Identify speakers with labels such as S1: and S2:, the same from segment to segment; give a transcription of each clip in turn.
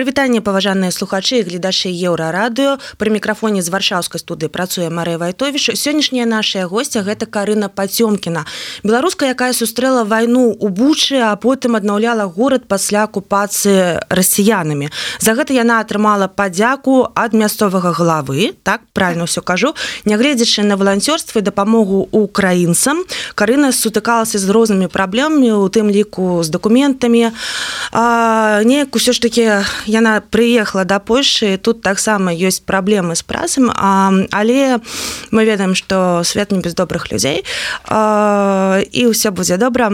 S1: прывітанне паважаныя слухачы гледачы еўрарадыё. Пры мікрафоне з варшаўскай студыі працуе Марыя вайтовіш. Сённяшняя нашая госця гэта карына пацёмкіна. Беларуска якая сустрэла вайну у бучы а потым аднаўляла горад пасля акупацыі расіянамі. За гэта яна атрымала падзяку ад мясцовага главы так правильно все кажу. Нягледзячы на валанцёрства дапамогу украінцам карына сутыкалася з рознымі праблемамі у тым ліку з дакументамі. Неяк усё ж таки яна прыехала да Польшы тут таксама ёсць праблемы з працам але мы ведаем што свет не без добрых людзей і ўсё будзе добра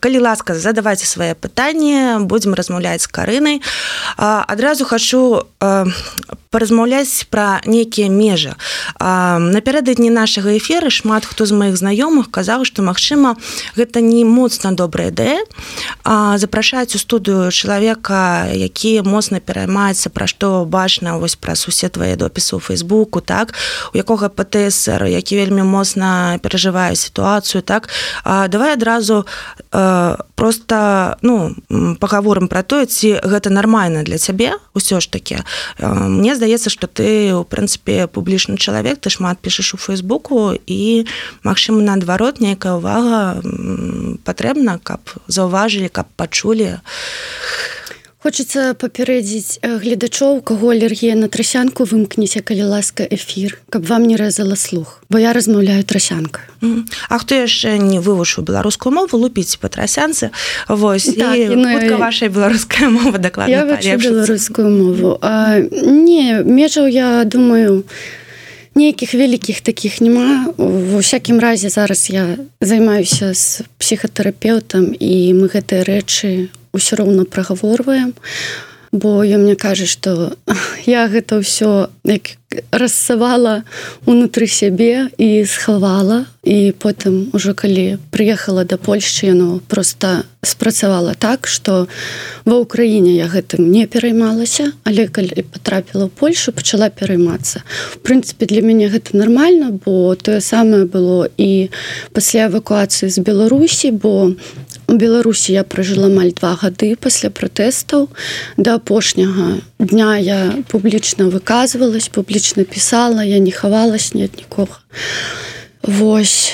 S1: калі ласка задавайце свае пытанні будзем размаўляць з карынай адразу хочу паразмаўляць пра нейкія межы напярэдадні нашага эферы шмат хто з маіх знаёмых казаў што магчыма гэта не моцна добрая ідэя запрашаюць у студыю чалавека які моцна пераймаецца пра што бачна вось праз усе твае допісы ў фейсбуку так? У якога пТср які вельмі моцна перажывае сітуацыю так? Давай адразу просто ну паговорым пра тое ці гэта нармальна для цябе ўсё ж таки мне здаецца что ты у прынцыпе публічны чалавек ты шмат пішаш у фейсбуку і магчыма наадварот нейкая ўвага патрэбна каб заўважылі каб пачулі
S2: хочется папярэдзіць гледачоў каго алергія на трасянку вымкніце калі ласка эфір каб вам не рэзала слух бо я размаўляю трасянка.
S1: А хто яшчэ не вывучыў беларускую мову лупіць па трасянцы. Вось так, і, ну, ваша беларуская мова дакладна
S2: беларускую мову. А, не межаў я думаю нейкіх вялікіх такіх няма. Ва всякім разе зараз я займаюся з псіхатэрапеўтам і мы гэтыя рэчы ўсё роўна прагаворваем бо я мне кажа што я гэта ўсё як рассавала унутры сябе і схавала і потым ужо калі прыехала да Польшчы яно просто спрацавала так что ва ўкраіне я гэтым не пераймалася але калі потрапіла ў Польшу пачала пераймацца. В прынцыпе для мяне гэта нормально бо тое самае было і пасля эвакуацыі з Беларусі бо у Беларусі я пражыла амаль два гады пасля пратэстаў. Да апошняга дня я публічна выказвалась публічна пісала я не хавалась нет нікога. Вось.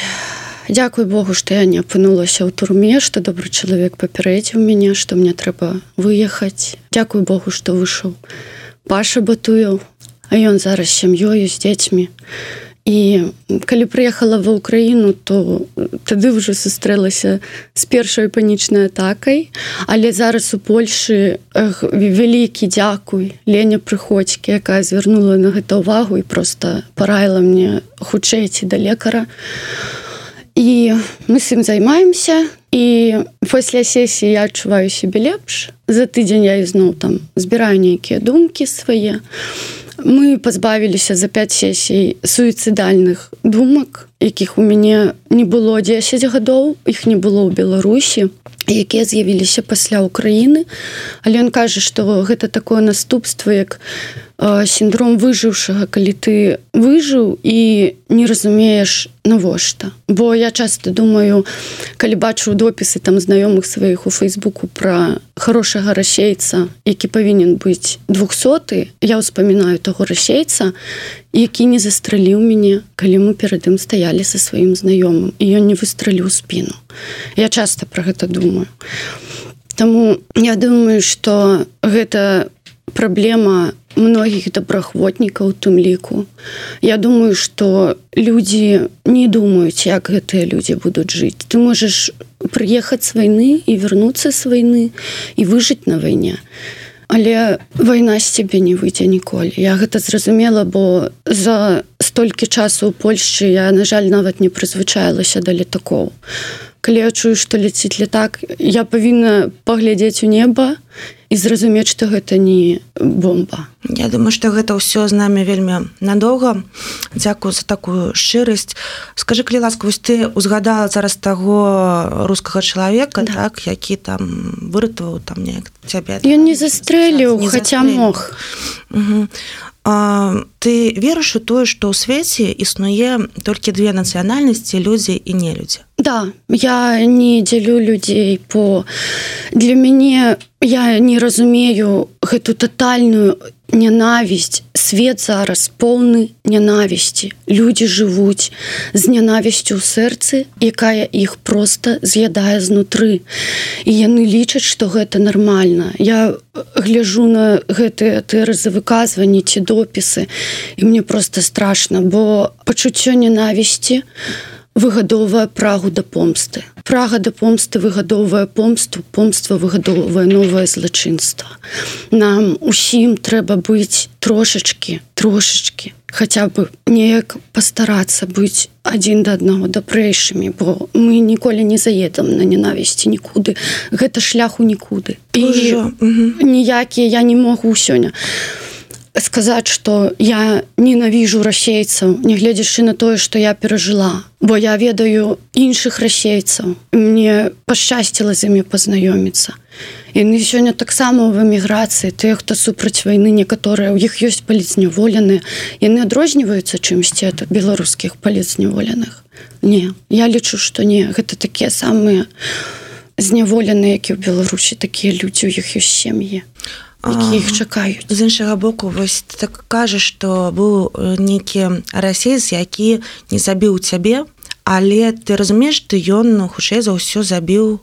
S2: Дякую Богу што я не апынулася ў турме што добры чалавек папярэдзіў мяне што мне трэба выехаць. Дякую Богу што выйшаў. Паша батуяў а ён зараз сям'ёю з дзецьмі. і і калі прыехала ва ўкраіну то тады ўжо сустрэлася з першай панічнай атакай. Але зараз у Польшы вялікі дзякуй Леня прыходзькі якая звярнула на гэта ўвагу і просто параіла мне хутчэй ці да лекара. І мы з ім займаемся і пасля сесіі я адчуваю сябе лепш. За тыдзень я ізноў там збіраю нейкія думкі свае. і мы пазбавіліся за 5 сесій суіцыдальных думак якіх у мяне не было 10 гадоў іх не было ў беларусі якія з'явіліся пасля Украіны але ён кажа што гэта такое наступства як сіндром выжыўшага калі ты выжыў і не разумееш навошта. Бо я часто думаю калі бачу допісы там знаёмых сваіх у фейсбуку про хорошага расейца які павінен быць двухсоты я ўспамінаю таго расейца які не застраліў мяне калі мы перад ім стаялі со сваім знаёмым і ён не выстраліў спину. Я часто про гэта думаю. Таму я думаю что гэта праблема многіх добраахвотнікаў тым ліку. Я думаю что людзі не думаюць як гэтыя людзі будуць жыць. Ты можаш прыехаць з вайны і вярнуцца з вайны і выжыць на вайне але вайна з цябе не выйдзе ніколі. Я гэта зразумела бо за столькі часу у Польшчы я на жаль нават не прызвычаілася да летакоў. Калі я чую што ляціць летак я павінна паглядзець у неба і зразумець што гэта не бомба.
S1: Я думаю што гэта ўсё з намі вельмі надоўга. Дякую за такую шчырасць. Скажи калі ласка вось ты узгадала зараз таго рускага чалавека да. так які там выратаваў там неяк цябе
S2: Ён не застрэліў хаця мог.
S1: Ты ты верыш у тое што ў свеце існуе толькі две нацыянальнасці людзі і не людзі
S2: Да я не дзялю людзей по для мяне я не разумею гэту тотальную нянавісць свет зараз поўны нянавісці людзі жывуць з нянавісцю ў сэрцы якая іх просто з'ядае знутры і яны лічаць што гэта нармальна. Я гляжу на гэтыя тэрызы выказванні ці допісы і мне просто страшно бо пачуццё ненавісці выгадовая прагу да помсты. Прага да помсты выгадовая помсту помства выгадовае новае злачынства. Нам усім трэба быць трошачки трошачки хотя бы неяк пастарацца быць адзін да аднаго дапрэйшымі бо мы ніколі не заедам на ненавісці нікуды. Гэта шляху нікуды. І ніякія я не могу сёння сказаць что я ненавіжу расейцаў нягледзячы на тое что я перажыла бо я ведаю іншых расейцаў мне пашчасціла з імі пазнаёміцца яны сёння таксама в эміграцыі тыя хто супраць вайны некаторыя у іх ёсць паліцняволеныя яны адрозніваюцца чымсьці ад беларускіх паліцняволеных не я лічу что не гэта такія самыя зняволеныя які ў беларусі такія людзі у іх ёсць сем'і іх чакаюць
S1: з іншага боку вось так кажа што быў нейкі расейц які не забіў цябе але ты разумееш ты ён ну, хутчэй за ўсё забіў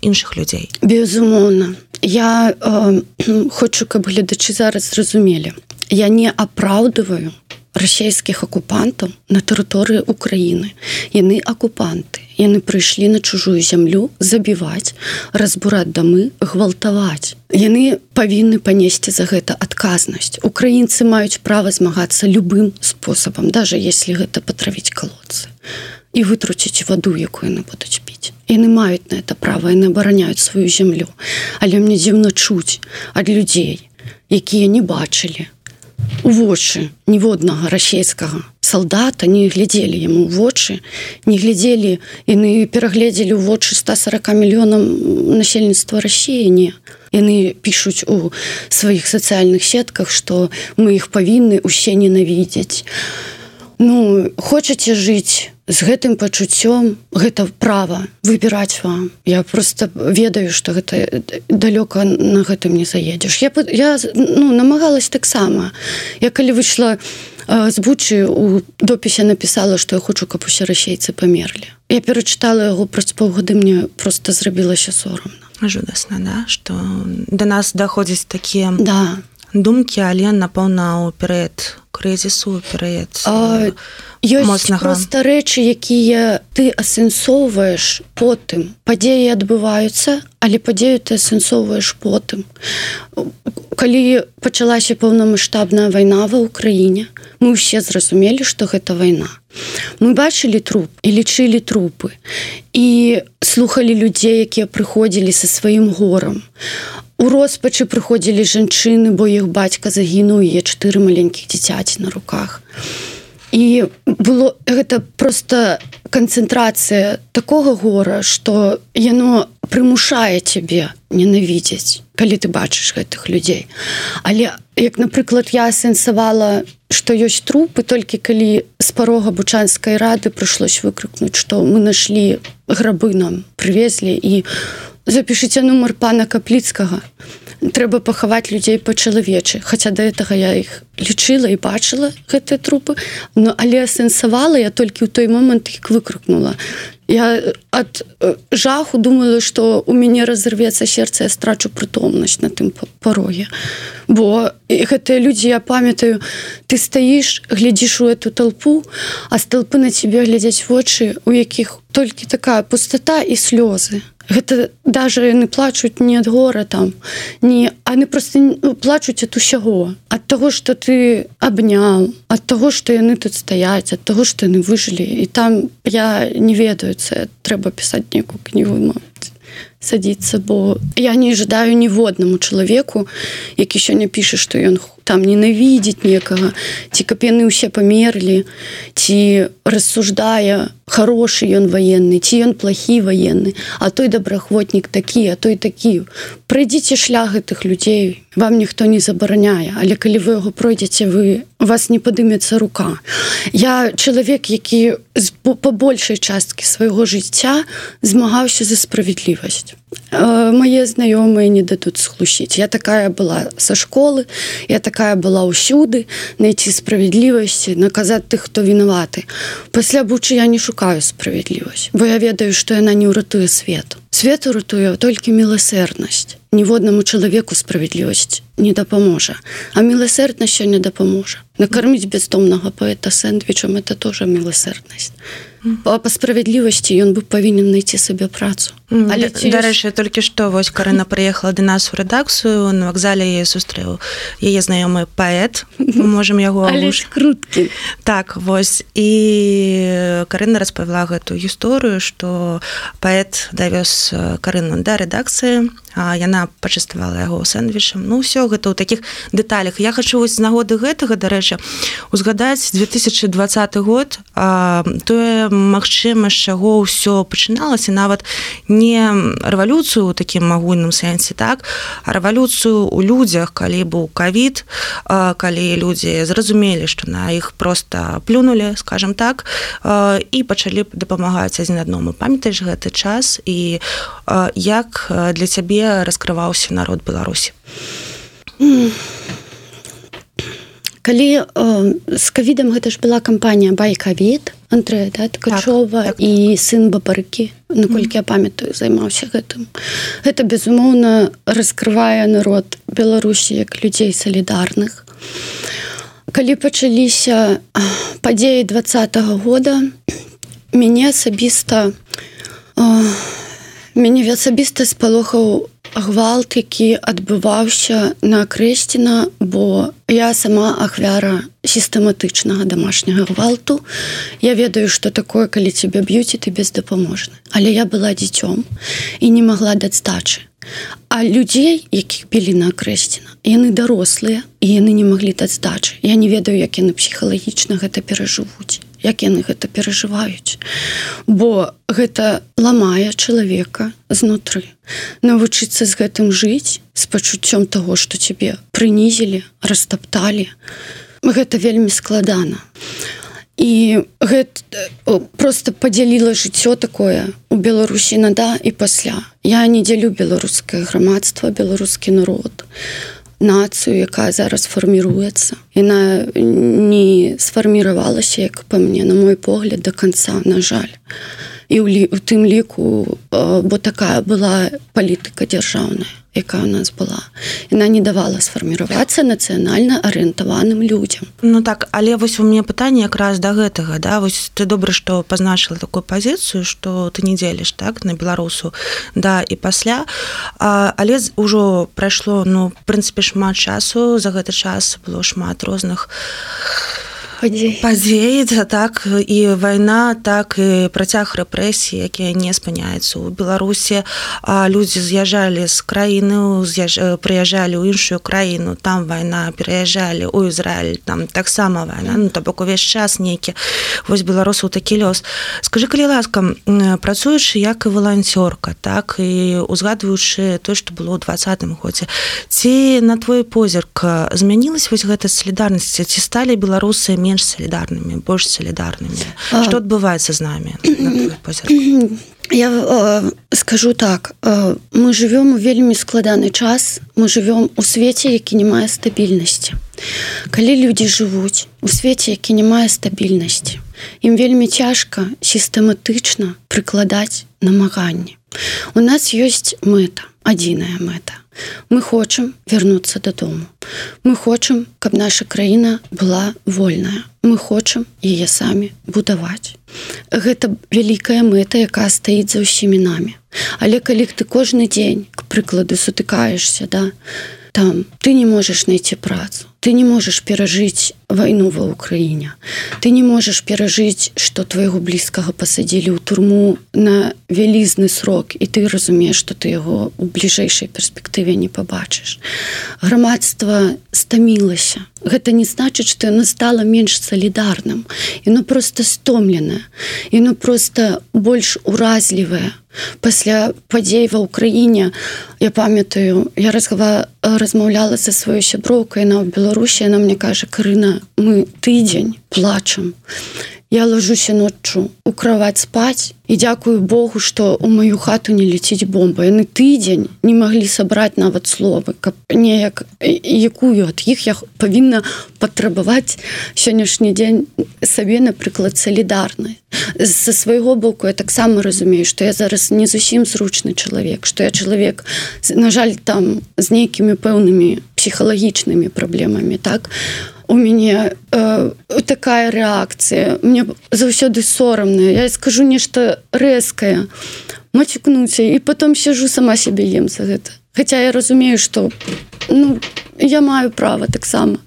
S1: іншых людзей?
S2: Безумоўна. Я э, хочу каб гледачы зараз зразумелі. Я не апраўдываю расійскіх акупантаў на тэрыторыі Украіны. Яны акупанты яны прыйшлі на чужую зямлю забіваць разбураць дамы гвалтаваць. Яны павінны панесці за гэта адказнасць. Украінцы маюць права змагацца любым спосабам даже если гэта патравіць колодцы і вытруціць ваду якую яны будуць піць. Яны маюць на это права яны абараняюць сваю зямлю. Але мне дзіўна чуць ад людзей якія не бачылі у вочы ніводнага расійскага салдата не глядзелі яму вочы не глядзелі яны перагледзелі ў вочы 140 мільёнам насельніцтва рассіі не. Яны пішуць у сваіх сацыяльных сетках што мы іх павінны усе ненавідзець ну хочаце жыць з гэтым пачуццём гэта права выбіраць вам. Я просто ведаю что гэта далёка на гэтым не заедзеш. Я я ну намагалась таксама. Я калі выйшла з бучы у допісе написала что я хочу каб усе расейцы памерлі. Я перачытала яго праз паўгады мне просто зрабілася сорамна.
S1: Жудасна да что до нас даходзяць такія
S2: да.
S1: думкі але напэўна ў перыяд крызісу перыяд
S2: просто рэчы якія ты асэнсоўваеш потым падзеі адбываюцца але падзею ты асэнсоўваеш потым калі пачалася паўнамасштабная вайна ва ўкраіне мы ўсе зразумелі што гэта вайна мы бачылі труп і лічылі трупы і слухали людзей якія прыходзілі са сваім горам у роспачы прыходзілі жанчыны бо іх бацька загінуў е чатыры маленькіх дзіцяці на руках. І было гэта просто канцэнтрацыя такога гора что яно прымушае цябе ненавідзець калі ты бачыш гэтых людзей. Але як напрыклад я асэнсавала что ёсць трупы толькі калі з парога бучанскай рады прыйшлось выкрыкнуць что мы нашли грабы нам привезлі і запішыце нумар пана капліцкага. Трэба пахаваць людзей па-чалавечы. Хаця да гэтага я іх лічыла і бачыла гэтыя трупы. Но але асэнсавала я толькі ў той момант іх выкрыкнула. Я ад жаху думала что у мяне разрвецца сердце я страчу прытомнасць на тым пароге бо гэтыя людзі я памятаю ты стаіш глядзіш у эту толпу а з толпы на цябе глядзяць вочы у якіх толькі такая пустота і слёзы гэта даже яны плачуць не ад гора там не они просто ну, плачуць ад усяго. Ад того что ты абняў ад того что яны тут стаяць ад того что яны выжылі. І там я не ведаюцца трэба пісаць нейкую кнігу мать садіцца бо я не жадаю ніводнаму чалавеку які сёння піша што ён там ненавідзець некага ці каб яны ўсе памерлі ці рассуждае хорошы ён ваенны ці ён плохі ваенны а той добраахвотнік такі а той такі. Прайдзіце шлях гэтых людзей вам ніхто не забараняе але калі вы яго пройдзеце вы вас не падымецца рука. Я чалавек які по большай часткі свайго жыцця змагаўся за справядлівасць мае знаёмыя не дадуць схлусіць я такая была са школы я такая была ўсюды найти справядлівасці наказаць тых хто вінаваты пасля бучы я не шукаю справядлівасць бо я ведаю што яна не ўратуе свету свету ратуе толькі міласэрнасць ніводнаму чалавеку справядлівасць не дапаможа. А міласэрднасць сёння дапаможа. Накарміць бездомнага паэта сэндвічам это тоже міласэрднасць. Па, па справядлівасці ён бы павінен найти сабе працу.
S1: Але дарэчы толькі што вось карына прыехала да нас у рэдакцыю на вакзале яе сустрэў. Яе знаёмы паэт можемм яго
S2: круткі
S1: так вось і карына распавяла гэтую гісторыю што паэт давёз карыну да рэдакцыі яна пачаставала яго сэндвічам. Ну ўсё гэта ў такіх дэталях. Я хочу вось з нагоды гэтага дарэчы узгадаць 2020 год а, тое магчыма з чаго ўсё пачыналася нават не рэвалюцыю у такім агульным сэнсе так а рэвалюцыю у людзях калі быў кавід калі людзі зразумелі што на іх просто плюнули скажем так і пачалі дапамагаць адзін адному. Памятаеш гэты час і як для цябе раскрываўся народ беларусі
S2: калі э, з кавідам гэта ж была кампанія байкавід Андрея да, ткачова так, так. і сын бабарыкі наколькі mm. я памятаю займаўся гэтым гэта безумоўна раскрывае народ беларусі як людзей салідарных калі пачаліся падзеі двадцатого года мяне асабіста мяне асабіста спалохаў гвалт які адбываўся на крэсціна бо я сама ахвяра сістэматычнага домашняга гвалту. Я ведаю что такое калі тебе б'юць ты бездапаможны але я была дзіцём і не могла даць здачы а людзей якіх білі на крэсціна яны дарослыя і яны не маглі даць здачы я не ведаю як яны псіхалагічна гэта перажывуць як яны гэта перажываюць. Бо гэта ламае чалавека знутры. Навучыцца з гэтым жыць з пачуццём того что тебе прынізілі растапталі гэта вельмі складана. І гэта просто подзяліла жыццё такое у беларусі нада і пасля. Я не дзялю беларускае грамадства беларускі народ. а нацыю якая зараз фарміруецца яна не сфарміравалася як па мне на мой погляд до конца на жаль і у тым ліку бо такая была палітыка дзяржаўная якая у нас была яна не давала сфарміравацца нацыянальна арыентаваным людзям
S1: Ну так але вось у мне пытанне якраз да гэтага да? Вось ты добра што пазначыла такую пазіцыю што ты не дзеліш так на беларусу да і пасля. А, але ўжо прайшло ну прынцыпе шмат часу за гэты час было шмат розных падзеі так і вайна так і працяг рэпрэсій якія не спыняюцца у беларусі. А людзі з'язджалі з краіны з'яж... прыязджалі ў іншую краіну там вайна пераязджалі у Ізраіль там таксама вайна. Ну то бок увесь час нейкі вось беларусаў такі лёс. Скажи калі ласка працуючы як і валанцёрка так і узгадваючы то што было ў двадцатым годзе ці на твой позірк змянілась вось гэта салідарнасці ці сталі беларусы менш салідарнымі больш салідарнымі что адбываецца з намі
S2: я скажу так мы живвем у вельмі складаны час мы живвем у свеце які не мае стабільнасці. Калі людзі жывуць у свеце які не мае стабільнасці ім вельмі цяжка сістэматычна прыкладаць намаганні. У нас ёсць мэта адзіная мэта мы хочам вярнуцца дадому. Мы хочам каб наша краіна была вольная. Мы хочам яе самі будаваць. Гэта вялікая мэта якая стаіць за ўсімі намі. Але калі ты кожны дзень к прыкладу сутыкаешься да там ты не можаш найти працу ты не можаш перажыць вайну ва ўкраіне. Ты не можаш перажыць што твайго блізкага пасадзілі ў турму на вялізны срок і ты разумееш што ты яго у бліжэйшай перспектыве не пабачыш. Грамадства стамілася. Гэта не значыць што яно стала менш салідарным. Яно просто стомленае. Яно просто больш уразлівае. Пасля падзей ва ўкраіне я памятаю я разгава размаўляла са сваёй сяброўкай на ў беларусі она мне кажа карына мы тыдзень плачам. Я ложуся ноччу у кровать спаць і дзякую Богу што у маю хату не ляціць бомба. Яны тыдзень не маглі сабраць нават словы каб неяк якую ад іх я павінна патрабаваць сённяшні дзень сабе напрыклад салідарнай са свайго боку я таксама разумею што я зараз не зусім зручны чалавек што я чалавек на жаль там з нейкімі пэўнымі псіхалагічнымі праблемамі так? а у мяне э, такая рэакцыя мне заўсёды сорамная я скажу нешта рэзкае мацікнуцца і потом сяжу сама сябе ем за гэта Хаця я разумею што ну я маю права таксама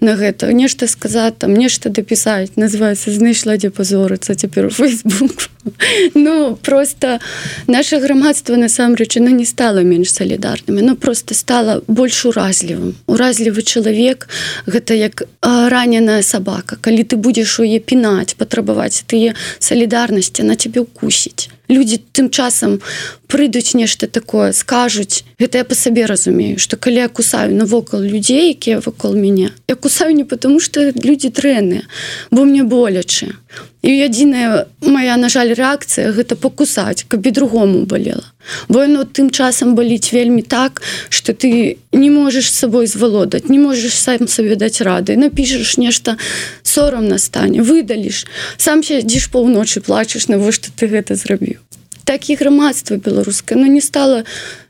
S2: на гэта. Нешта сказаць там нешта дапісаць. Называется знайшла дзе пазорыцца цяпер Facebook. Ну просто наше грамадство насамрэч оно не стало менш салідарным. Но просто стало больш уразлівым. Уразлівы чалавек гэта як раненая сабака. Калі ты будзеш у е пінаць патрабаваць тыя салідарнасці на цябе укусіць люди тым часам прыйдуць нешта такое скажуць. Гэта я по сабе разумею что калі я кусаю навокал людзей якія вакол мяне я кусаю не потому что люди дрэнныя бо мне болячы і адзіная моя на жаль рэакцыя гэта пакусаць каб і другому болела бо яно тым часам баліць вельмі так что ты не можешь с сабой звалодаць не можешь сам сабе даць рады. Напішаш нешта сорамна стане выдаліш сам сядзіш паўночы плачаш навошта ты гэта зрабіў так і грамадства беларускае но не стала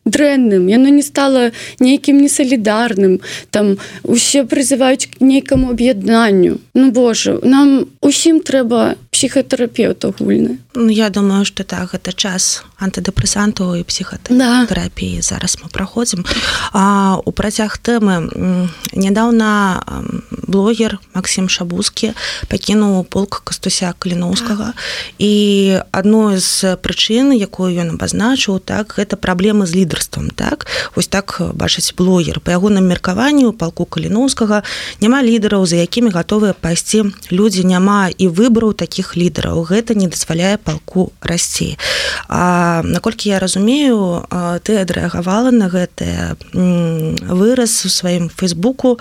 S2: дрэнным яно не стала нейкім несалідарным там усе прызываюць к нейкаму аб'яднанню Ну Боже нам усім трэба псіхатэрапеўт агульны
S1: ну, Я думаю что так гэта час антыдэпрэсанту і псіхатэрапіі да. зараз мы праходзім а у працяг тэмы нядаўна блогер Макссім шабускі пакінуў полк кастуся каліноўскага і адной з прычын якую ён абазначыў так гэта праблемы з лідар лідарствам так. Вось так бачыць блогер. По ягоным меркаванню палку каліноўскага няма лідараў за якімі гатовыя пайсці людзі няма і выбараў таких лідараў. Гэта не дазваляе палку расці. А наколькі я разумею ты адрэагавала на гэтае выраз у сваім фейсбуку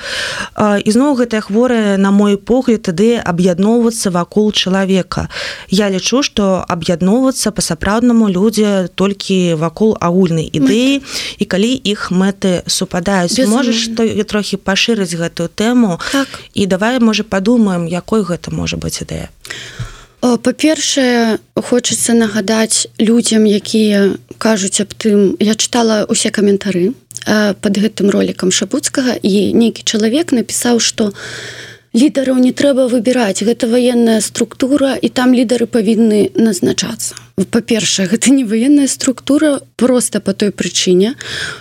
S1: ізноў гэтая хворая на мой погляд тады аб'ядноўвацца вакол чалавека. Я лічу што аб'ядноўвацца па-сапраўднаму людзі толькі вакол агульнай ідэі ідэі. І калі іх мэты супадаюць можаш што трохі пашырыць гэтую тэму? Так. і давай можа падумаем якой гэта можа быць ідэя
S2: па-першае хочацца нагадаць людзям якія кажуць аб тым я чытала усе каментары под гэтым роликам шабуцкага і нейкі чалавек напісаў што лідараў не трэба выбіраць гэта военная структура і там лідары павінны назначацца па-першае гэта не военная структура просто по той прычыне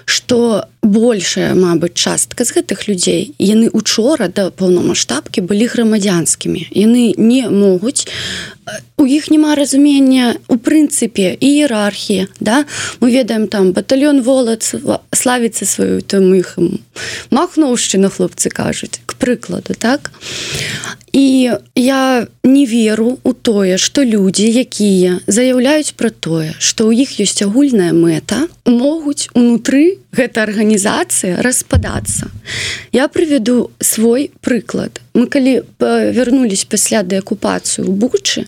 S2: что большая Мабыць частка з гэтых людзей яны учора да паўнамасштабкі былі грамадзянскімі яны не могуць у іх няма разумення у прынцыпе іерархія да. Мы ведаем там батальон волац славіцца сваю там іх махноўшчына хлопцы кажуць к прыкладу так? І я не веру у тое что людзі якія заяўляюць пра тое что ў іх ёсць агульная мэта могуць унутры гэта арганізацыя распадацца. Я прывяду свой прыклад. Мы калі вярнулись пасля дэакупацыю бучы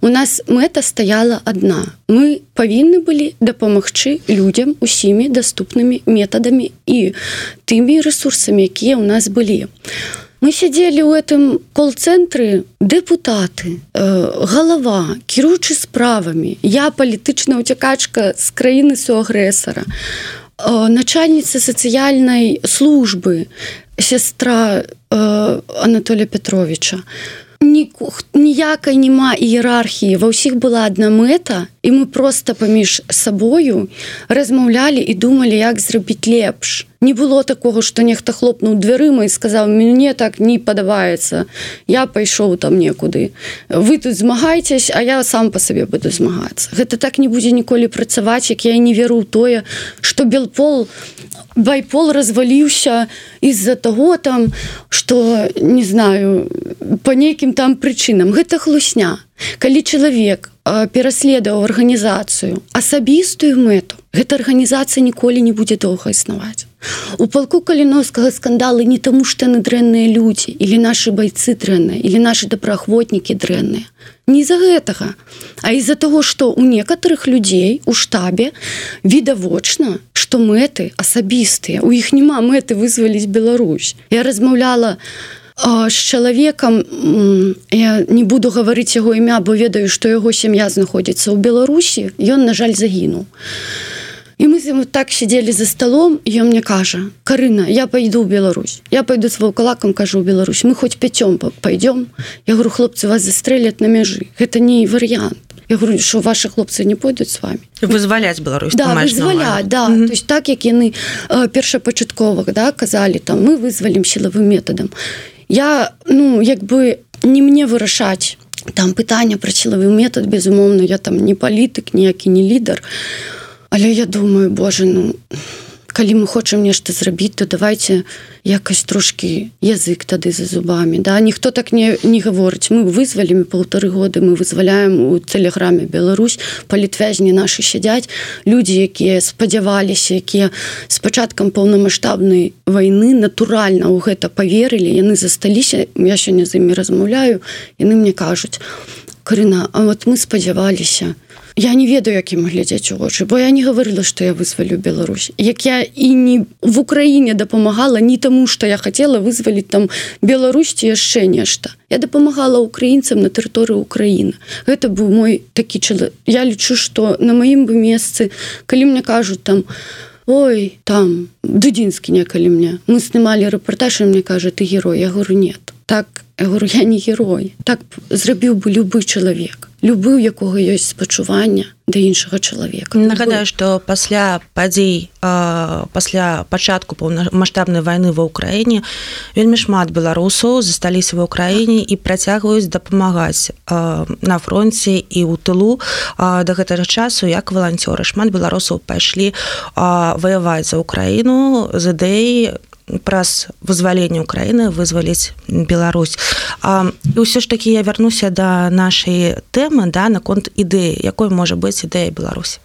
S2: у нас мэта стаяла одна мы павінны былі дапамагчы людям усімі доступнымі метадамі і тымі ресурсамі якія у нас былі. Мы сядзелі ў этом кол-цэнтры депутаты э, галава кіруючы справамі. Я палітычна уцякачка з краіны суагрэсара э, начальніца сацыяльнай службы сестра э, Анатолія Петровича ніякай няма іерархіі ва ўсіх была адна мэта і мы просто паміж сабою размаўлялі і думалі як зрабіць лепш. Не было такого что нехта хлопнуў дзвярыма і сказаў мне так не падабаецца я пайшоў там некуды вы тут змагайцесь а я сам по сабе буду змагацца гэта так не будзе ніколі працаваць як я не веру ў тое что белпол байпол разваліўся из-за того там что не знаю по нейкім там прычынам. Гэта хлусня калі чалавек пераследаваў арганізацыю асабістую мэту гэта арганізацыя ніколі не будзе доўга існаваць. У палку каліновскага скандалы не таму што яны дрэнныя людзі или наши байцы дрэнныя или наши добраахвотнікі дрэнныя. Не з-за гэтага а из-за того что у некаторых людзей у штабе відавочна что мэты асабістыя у іх няма мэты вызваліць Беларусь. Я размаўляла з чалавекам я не буду гаварыць яго імя бо ведаю што яго сям'я знаходзіцца ў Беларусі ён на жаль загінуў. І мы з так сидели за столом ён мне кажа Карына я пойду в Беларусь. Я пойду с ваўкалакам кажу в Беларусь. Мы хоть пяцём пойдем я говорю хлопцы вас застрэлят на мяжы. Гэта не вариант я говорю что ваши хлопцы не пойдуць с вами
S1: вызваляць Беларусь
S2: да, вызваля, да. Mm -hmm. то есть так як яны першапачатковых да казалі там мы вызвалім сілавым методам я ну як бы не мне вырашаць там пытання пра сілавы метод безумоўна я там не палітык ніякі не лідар. Але я думаю Боже ну калі мы хочам нешта зрабіць то давайте якось трошки язык тады за зубами да? Ніхто так не не гаворыць. Мы вызвалімі полторы годы мы вызваляем у тэлеграме Беларусь палітвязні наши сядзяць. Людзі якія спадзяваліся якія с пачаткам паўнамасштабнай войны натуральна ў гэта поверылі яны засталіся. Я сёння з імі размаўляю яны мне кажуць Карына А вот мы спадзяваліся Я не ведаю якім глядзяць у вочы бо я не гаварыла што я вызвалю Беларусь. Як я і не в Украіне дапамагала не таму што я хацела вызваліць там Беларусьці яшчэ нешта. Я дапамагала украінцам на тэрыторыі Украіны. Гэта быў мой такі чалавек я лічу што на маім бы месцы калі мне кажуць там ой там дудзінскі некалі мне мы снималі рэпартаж мне кажа ты герой я говорю нет так я говорю я не герой так зрабіў бы любы чалавек любы у якога ёсць спачування да іншага чалавека
S1: нагадаю што пасля падзей пасля пачатку паўнамасштабнай войны ва ўкраіне вельмі шмат беларусаў засталіся ва ўкраіне і працягваюць дапамагаць на фронте і ў тылу да гэтага часу як валанцёры шмат беларусаў пайшлі ваяваць за ўкраіну з ідэі праз вызваленне Украіны вызваліць Беларусь. А, і ўсё ж такі я вярнуся да нашай тэмы да наконт ідэі якой можа быць ідэя Беларусі?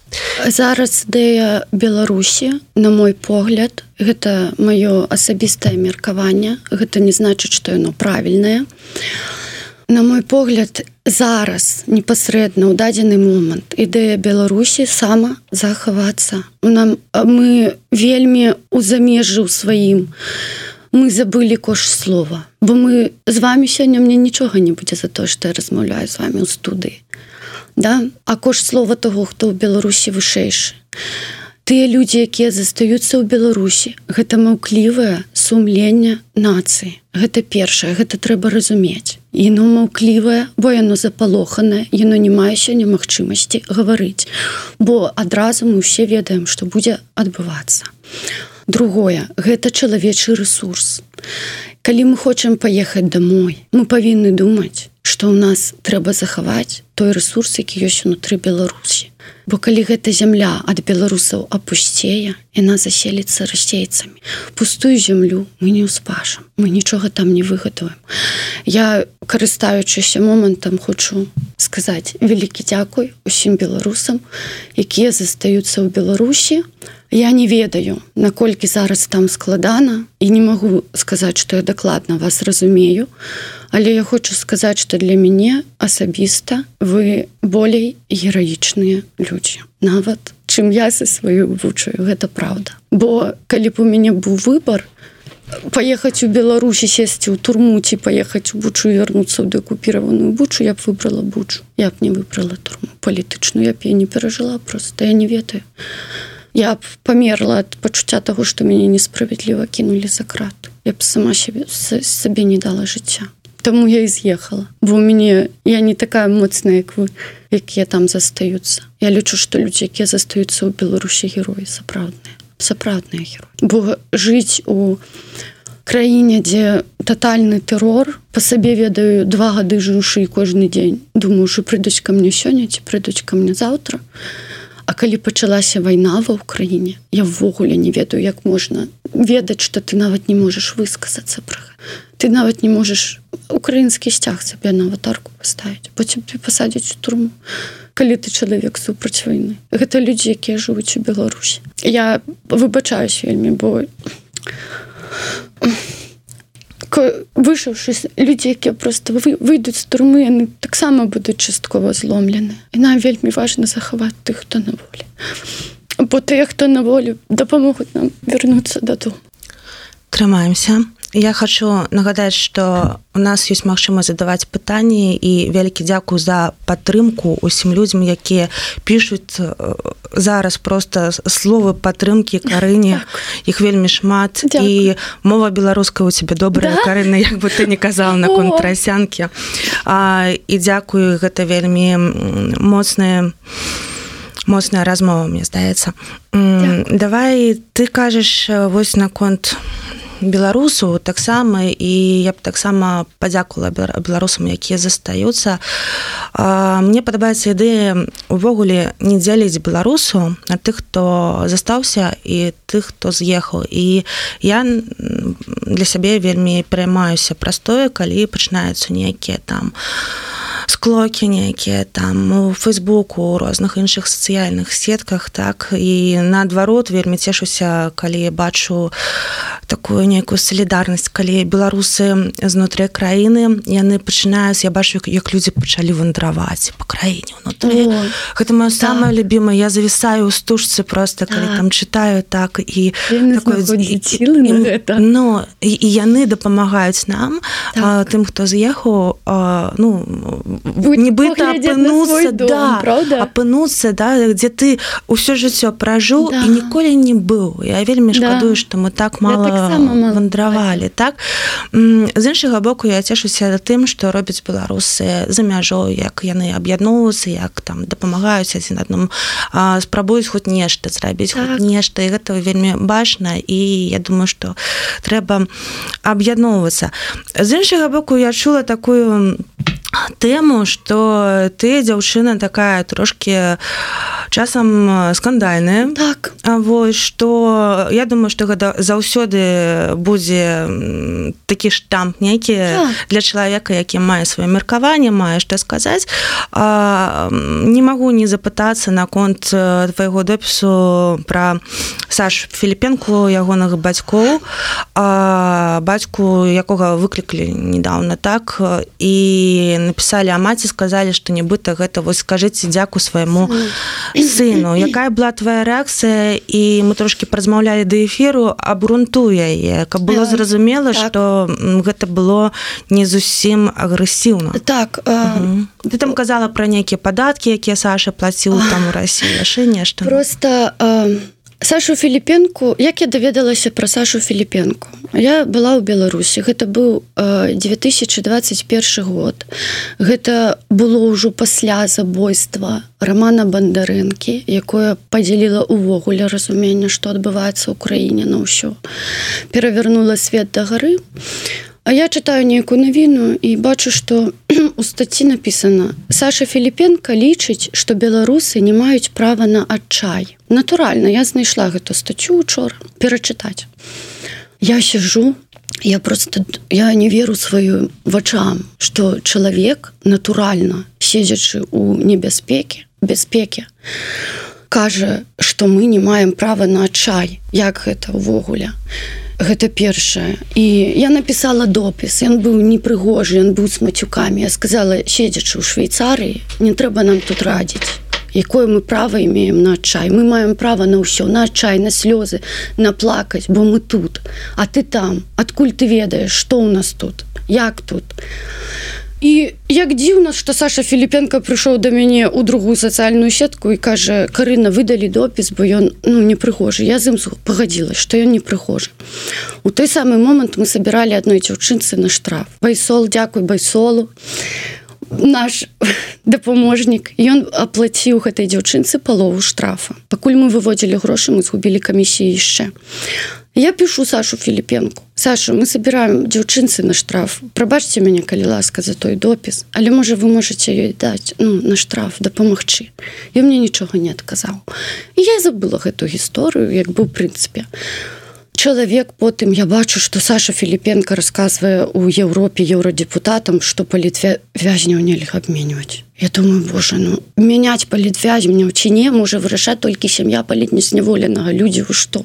S2: Зараз ідэя Беларусі на мой погляд гэта маё асабістае меркаванне. Гэта не значыць што яно правільнае. а на мой погляд зараз непасрэдна ў дадзены момант ідэя беларусі сама захавацца нам мы вельмі у замежжы ў сваім мы забылі кош слова. Бо мы з вами сёння мне нічога не будзе за то што я размаўляю з вами ў студыі. Да? А кош слова того хто ў беларусі вышэйшы. Тыя людзі якія застаюцца ў беларусі гэта маўклівае сумлення нацыі. Гэта першае гэта трэба разумець Яно маўклівае, бо яно запалоханае, яно не мае сёння магчымасці гаварыць. Бо адразу мы ўсе ведаем, што будзе адбывацца. Другое, гэта чалавечы ресурс. Калі мы хочам паехаць домой, мы павінны думаць, што ў нас трэба захаваць той ресурс, які ёсць унутры Беларусі. Бо калі гэта зямля ад беларусаў апусцее, яна заселіцца расейцамі. Пустую зямлю мы не ўспашам, мы нічога там не выгадуем. Я карыстаючыся момантам хочу сказаць вялікі дзякуй усім беларусам, якія застаюцца ў Беларусі, Я не ведаю, наколькі зараз там складана і не магу сказаць, што я дакладна вас разумею, Але я хочу сказаць, што для мяне асабіста вы болей гераічныя людзі. Нават чым я са сваю вучаю, гэта праўда. Бо калі б у мяне быў выбар, паехаць у Беларусі сесці ў турму ці паехаць у бучу вярнуцца ў дэкупіраваную бучу, я б выбрала бучу. Я б не выбрала турму палітычную, я б я не перажыла просто я не ведаю я б памерла ад пачуцця таго што мяне несправядліва кінулі за крат я б сама сябе сабе не дала жыцця Таму я і з'ехала бо у мяне я не такая моцная як вы якія там застаюцца Я лічу што людзі якія застаюцца ў беларусі героі сапраўдныя сапраўдныя героі бо жыць у краіне дзе тотальны тэрор по сабе ведаю два гады жыўшы кожны дзень думаю що прыйдуць ка мне сёння ці прыйдуць ка мне заўтра А калі пачалася вайна ва ўкраіне я ввогуле не ведаю як можна ведаць што ты нават не можаш высказацца пра ты нават не можаш украінскі сцяг сабе на аватарку паставіць потым ты пасадзіць у турму калі ты чалавек супраць вайны гэта людзі якія жывуць у Беларусі. Я выбачаюсь вельмі бо вышаўшы людзі якія просто вы выйдуць з турмы яны таксама будуць часткова зломлены. І нам вельмі важна захаваць тых хто на волі. Бо тыя хто на волю дапамогуць нам вярнуцца дадому.
S1: Трымаемся я хочу нагадаць что у нас есть магчыма задаваць пытанні і вялікі дзякую за падтрымку усім людзям якія пишутць э, зараз просто словы падтрымки карыне. Іх вельмі шмат. Дякую. і мова беларуская у тебе добрая да? карына як бы ты не казал на контрасянке і дзякую гэта вельмі моцная моцная размова мне здаецца. Давай ты кажаш э, вось наконт беларусу таксама і я б таксама падзякula беларусам якія застаюцца. Мне падабаецца ідэя увогуле не дзяліць беларусу на тых хто застаўся і тых хто з'ехаў. І я для сябе вельмі пераймаюся простое калі пачынаюцца нейкія там склокі нейкія там у фейсбуку у розных іншых сацыяльных сетках так і наадварот вельмі цешуся калі бачу такую нейкую салідарнасць калі беларусы знутры краіны яны пачынаюць я бачу як людзі пачалі вандраваць по краіне унутры гэта моё да. самое любимое я завісаю у стужцы просто калі да. там читаю так і но і, і яны дапамагаюць нам так. а, тым хто з'ехаў ну нібыта апынуцца да, апынуцца да где ты ўсё жыццё пражыў да. і ніколі не быў я вельмі шкадую да. что мы так мало вандравалі так з іншага боку я цешуся тым што робяць беларусы за мяжой як яны аб'ядноўваюцца як там дапамагаюць адзін адным спрабуюць хоць нешта зрабіць так. нешта і гэта вельмі бачна і я думаю што трэба аб'ядноўвацца з іншага боку я чула такую тэму что ты дзяўчына такая трошки часам скандальная.
S2: Так.
S1: Вось что я думаю что гэта заўсёды будзе такі штамп нейкі так. для чалавека які мае сваё меркаванне мае што сказаць. А, не магу не запытацца наконт твайго допісу про Саш філіпенку ягоных бацькоў. Бацьку якога выклікалі недавно так? І написали а маці сказали что нібыта гэта вось скажите дзяку свайму сыну якая была твоя рэакцыя і мы трошки празмаўлялі да эфіру абрунтуе каб было зразумела так. что гэта было не зусім агрэсіўна.
S2: Так
S1: ты там казала про нейкія падаткі якія Саша плаціў там у России яшчэ нешта
S2: просто Сашу філіпенку як я даведалася пра Сашу філіпенку? Я была ў беларусі гэта быў 2021 год. Гэта было ўжо пасля забойства романа бандарэнкі якое падзяліла увогуле разумення што адбываецца ў краіне на ўсё. Перавернула свет да гары А я читаю нейкую навіну і бачу што у статці написано Саша філіпенко лічыць што беларусы не маюць права на адчай натуральна я знайшла гэту статью учора перачытаць. Я сижу я просто я не веру сваю вачам что чалавек натуральна седзячы у небяспеке бяспеке кажа что мы не маем права на адчай як гэта ўвогуле гэта першае. І я написала допіс. Ён быў непрыгожы ён быў с мацюкамі. Я сказала седзячы ў швейцарыі не трэба нам тут радзіць. Якое мы права имеем на адчай? Мы маем права на ўсё на адчай на слёзы наплакаць бо мы тут. А ты там. Адкуль ты ведаеш что у нас тут? Як тут і як дзіўна что Саша філіпенко прыйшоў до мяне у другую сацыяльную сетку і кажа карына выдалі допіс бо ён ну не прыгожы я з ім пагадзілась что ён не прыгожы. У той самы момант мы собирали адной дзяўчынцы на штраф. Байсол дзякуй байсолу наш дапаможнік ён аплаціў гэтай дзяўчынцы палову штрафа. Пакуль мы выводзілі грошы мы згубілі камісіі яшчэ я пишу Сашу філіпенку Саша мы собираем дзяўчынцы на штраф. Прабачце мяне калі ласка за той допіс але можа вы можете ёй даць ну, на штраф дапамагчы і мне нічога не адказаў і я забыла гэту гісторыю як бы ў прынцыпе чалавек потым я бачу что Саша філіпенко рассказывае у Еўропе еўрадепутатам что палітве вязняў нельга абменьваць Я думаю Боже ну мяняць палітвязь мне ў чіне можа вырашаць толькі сям'я палітнезняволенага людзі вы што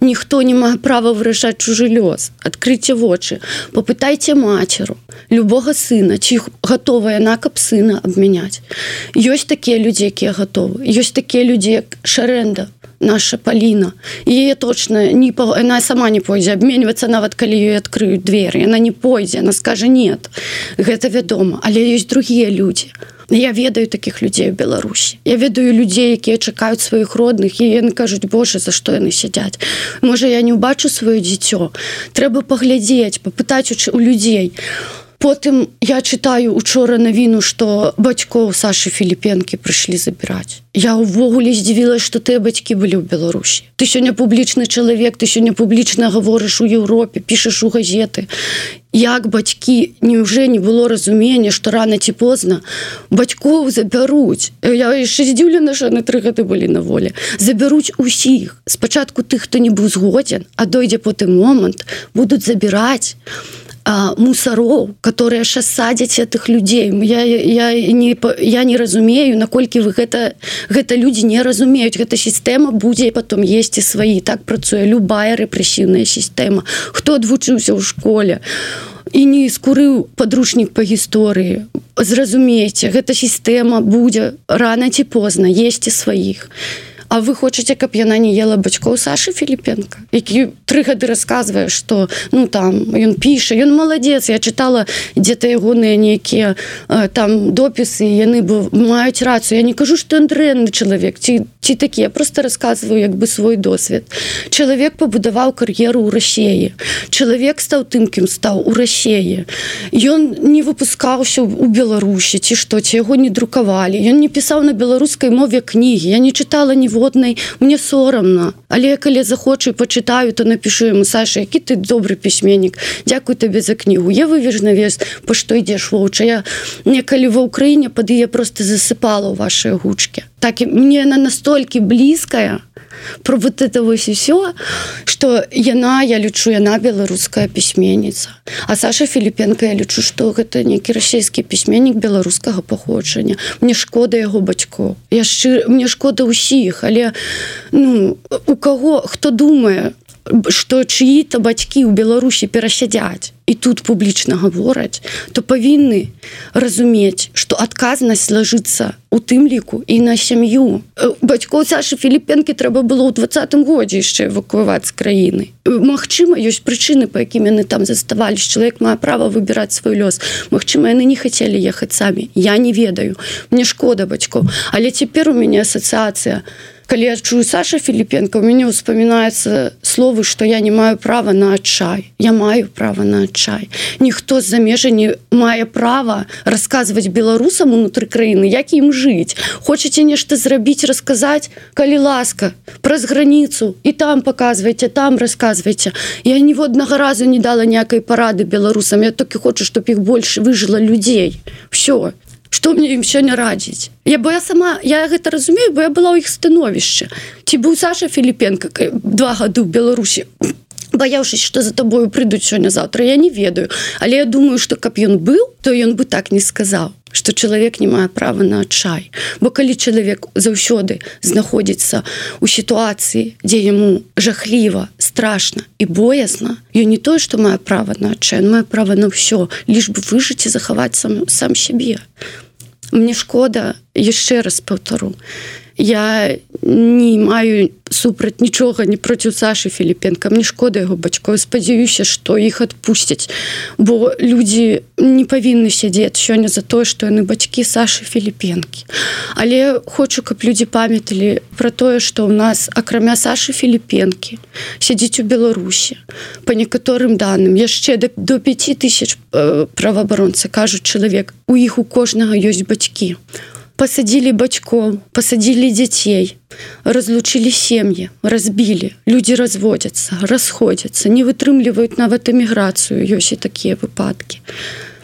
S2: ніхто не мае права вырашаць чужы лёс адкрыце вочы попытайце мацеру любога сына ці гатовая на каб сына абмяняць ёсць такія людзі якія гатовы ёсць такія людзі як шарэнда наша Паліна яе точно не по она сама не пойдзе абменьвацца нават калі ёй адкрыюць двери она не пойдзе она скажа нет гэта вядома. Але ёсць другія людзі я ведаю таких людзей у Беларусі я ведаю людзей якія чакаюць сваіх родных і яны кажуць Боже за што яны сядзяць можа я не убачу сваё дзіцё трэба паглядзець попытаць у людзей у потым я читаю учора навіну что бацькоў Сашы філіпенкі прыйшлі забіраць я увогуле здзівілась что ты бацькі былі ў Беларусі ты сёння публічны чалавек ты сёння публічна гаворыш у Еўропе пішаш у газеты як бацькі неўже не было разумення что рано ці позна бацькоў забяруць я яшчэ здзіўлена що на тры гады былі на волі. Забяруць усіх. Спачатку тых хто не быў згодзен а дойдзе потым момант будуць забіраць а мусароў которые ша садзяць этих людзей я, я не я не разумею наколькі вы гэта гэта людзі не разумеюць. Гэта сістэма будзе потом есці свае. Так працуе любая рэпрэсіўная сістэма. Хто адвучыўся ў школе і не скурыў подручнік по гісторыі зразумееце гэта сістэма будзе рано ці позна есці сваіх. і А вы хочаце каб яна не ела бацькоў Сашы філіпенко які тры гады расказвае что ну там ён піша ён маладзец я чытала дзе-то ягоныя нейкія там допісы яны бы маюць рацыю я не кажу что ён дрэнны чалавек ці ці такі я просто рассказываю як бы свой досвед. Чалавек пабудаваў кар'еру ў рассеі чалавек стаў тым кім стаў у рассеі ён не выпускаўся у беларусі ці што ці яго не друкавалі ён не пісаў на беларускай мове кнігі я не чытала ніводнай ніводнай мне сорамна але калі захочу почытаю то напишу ему Саша які ты добрый пісьменнік Дякую табе за кнігу я вывеж на вес по што ідзеш воўча я некалі ва ўкраіне пад я просто засыпала ў ваши гучки так і мне она настолькі блізкая про вот это вось все что яна я лічу яна беларуская пісьменніца а Саша філіпенко я лічу что гэта нейкі расійскі пісьменнік беларускага паходжання мне шкода яго бацько яшчэ мне шкода ўсіх але ну у каго хто думае что чьі-то бацькі ў беларусі перасядзяць і тут публічна гавораць то павінны разумець что адказнасць ложится у тым ліку і на сям'ю. Бацькоў Сашы філіпенкі трэба было ў двадцатым годзе яшчэ эвакуаваць з краіны. Магчыма ёсць прычыны по якім яны там заставались. Чалавек мае права выбіраць свой лёс. Магчыма яны не хацелі ехаць самі. Я не ведаю. Мне шкода бацькоў. Але цяпер у мяне асацыяцыя у калі я чую Саша філіпенко мяне успамінаюцца словы что я не маю права на адчай. Я маю права на адчай. Ніхто з-за межа не мае права расказваць беларусам унутры краіны як ім жыць. Хочаце нешта зрабіць расказаць? Калі ласка праз граніцу і там показвайце там рассказывайте я ніводнага разу не дала ніякай парады беларусам. Я толькі хочу чтоб іх больше выжыла людзей. Все что мне ім сёння радзіць я бо я сама я гэта разумею бо я была ў іх становішча ці быў Саша філіпенко два гады ў беларусі? Баяўшись что за тобою прыйдуць сёння завтра я не ведаю. Але я думаю что каб ён быў то ён бы так не сказаў что чалавек не мае права на адчай бо калі чалавек заўсёды знаходзіцца у сітуацыі дзе яму жахліва страшно і боязна ён не тое что мае права на адчай мае права на ўсё лишь бы выжыць і захаваць сам сам сябе. Мне шкода яшчэ раз паўтару я не маю супраць нічога не проціў Сашы Філіпенка мне шкода яго бацькоў спадзяюся што іх адпусцяць. Бо людзі не павінны сядзець сёння за тое што яны бацькі Сашы Філіпенкі але хочу каб людзі памяталі про тое што ў нас акрамя Сашы Філіпенкі сядзіць у Беларусі. По некаторым данным яшчэ до, до 5000 э, праваабаронца кажуць чалавек у іх у кожнага ёсць бацькі посадили бацькоў посадили дзяцей разлучили сем'і разбілі люди разводятся расходятся не вытрымліваюць нават эміграцыю ёсць і такія выпадки.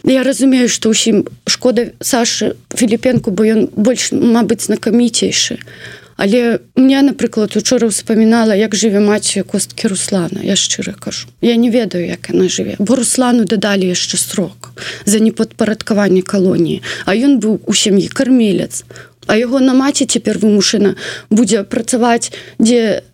S2: Я разумею что ўсім шкода Сашы філіпенку бо ён больш мабыць знакаміцейшы але мне напрыклад учора ўспамінала як жыве маці косткі руслана. Я шчыра кажу. Я не ведаю як яна жыве. Бо руслану дадалі яшчэ срок за непадпарадкаванне калоніі. А ён быў у сям'і кармелец а яго на маці цяпер вымушана будзе працаваць дзе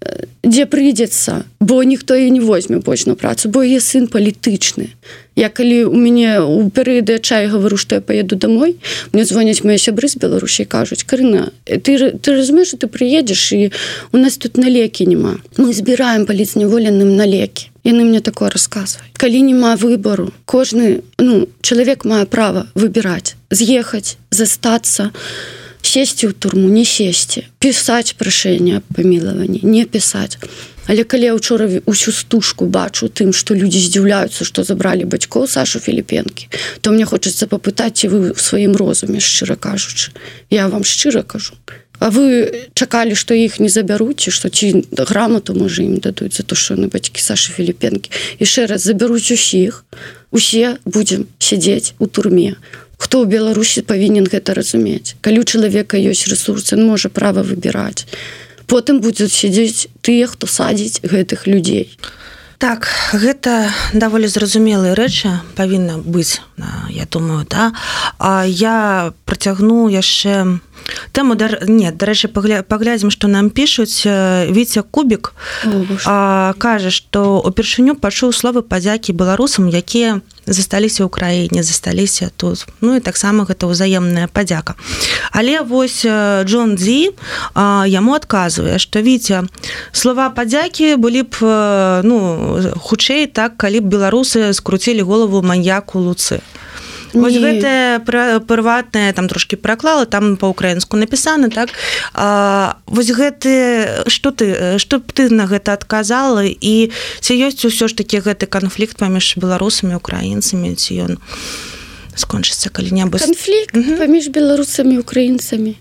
S2: дзе прыйдзецца бо ніхто і не возьме больш на працу бо яе сын палітычны я калі у мяне у перыяды чай гавару што я поеду домой мне звоняць мои сябры з беларусій кажуць карына ты ты разумееш ты прыедзеш і у нас тут на лекі няма мы збіраем паліцняволеным на лекі яны мне такое расказваюць калі няма выбору кожны ну чалавек мае права выбіраць з'ехаць застацца то сесці ў турму не сесці пісаць прашэнне памілаванні не пісаць але калі я учора усю стужку бачу тым што людзі здзіўляюцца што забралі бацькоў Сашу філіпенкі то мне хочацца папытаць ці вы ў сваім розуме шчыра кажучы. Я вам шчыра кажу. А вы чакалі што іх не забяруць што ці грамату можа ім дадуць за то што на бацькі Сашы філіпенкі. Яшчэ раз забяруць усіх. Усе будзем сядзець у турме хто ў беларусі павінен гэта разумець калі у чалавека ёсць ресурсы можа права выбіраць потым будзе сядзець тыя хто садзіць гэтых людзей
S1: так гэта даволі зразумелыя рэчы павінна быць я думаю да. А я працягну яшчэ Таму дар... нет дарэчы пагля... паглядзім што нам пішуць віця кубік кажа што упершыню пачуў словы падзякі беларусам якія засталіся ў краіне засталіся тут. Ну і таксама гэта ўзаемная падзяка. Але вось Джон дзі яму адказвае што віця слова падзякі былі б ну хутчэй так калі б беларусы скруцілі голову маньяку луцы Вось гэтае прыватнае там трошки праклала там по-украінску напісана так? А, вось гэты что ты что б ты на гэта адказала? І ці ёсць усё ж таки гэты канфлікт паміж беларусамі украінцамі? Ці ён скончыцца калі-небудзь
S2: канфлікт паміж беларусамі украінцамі.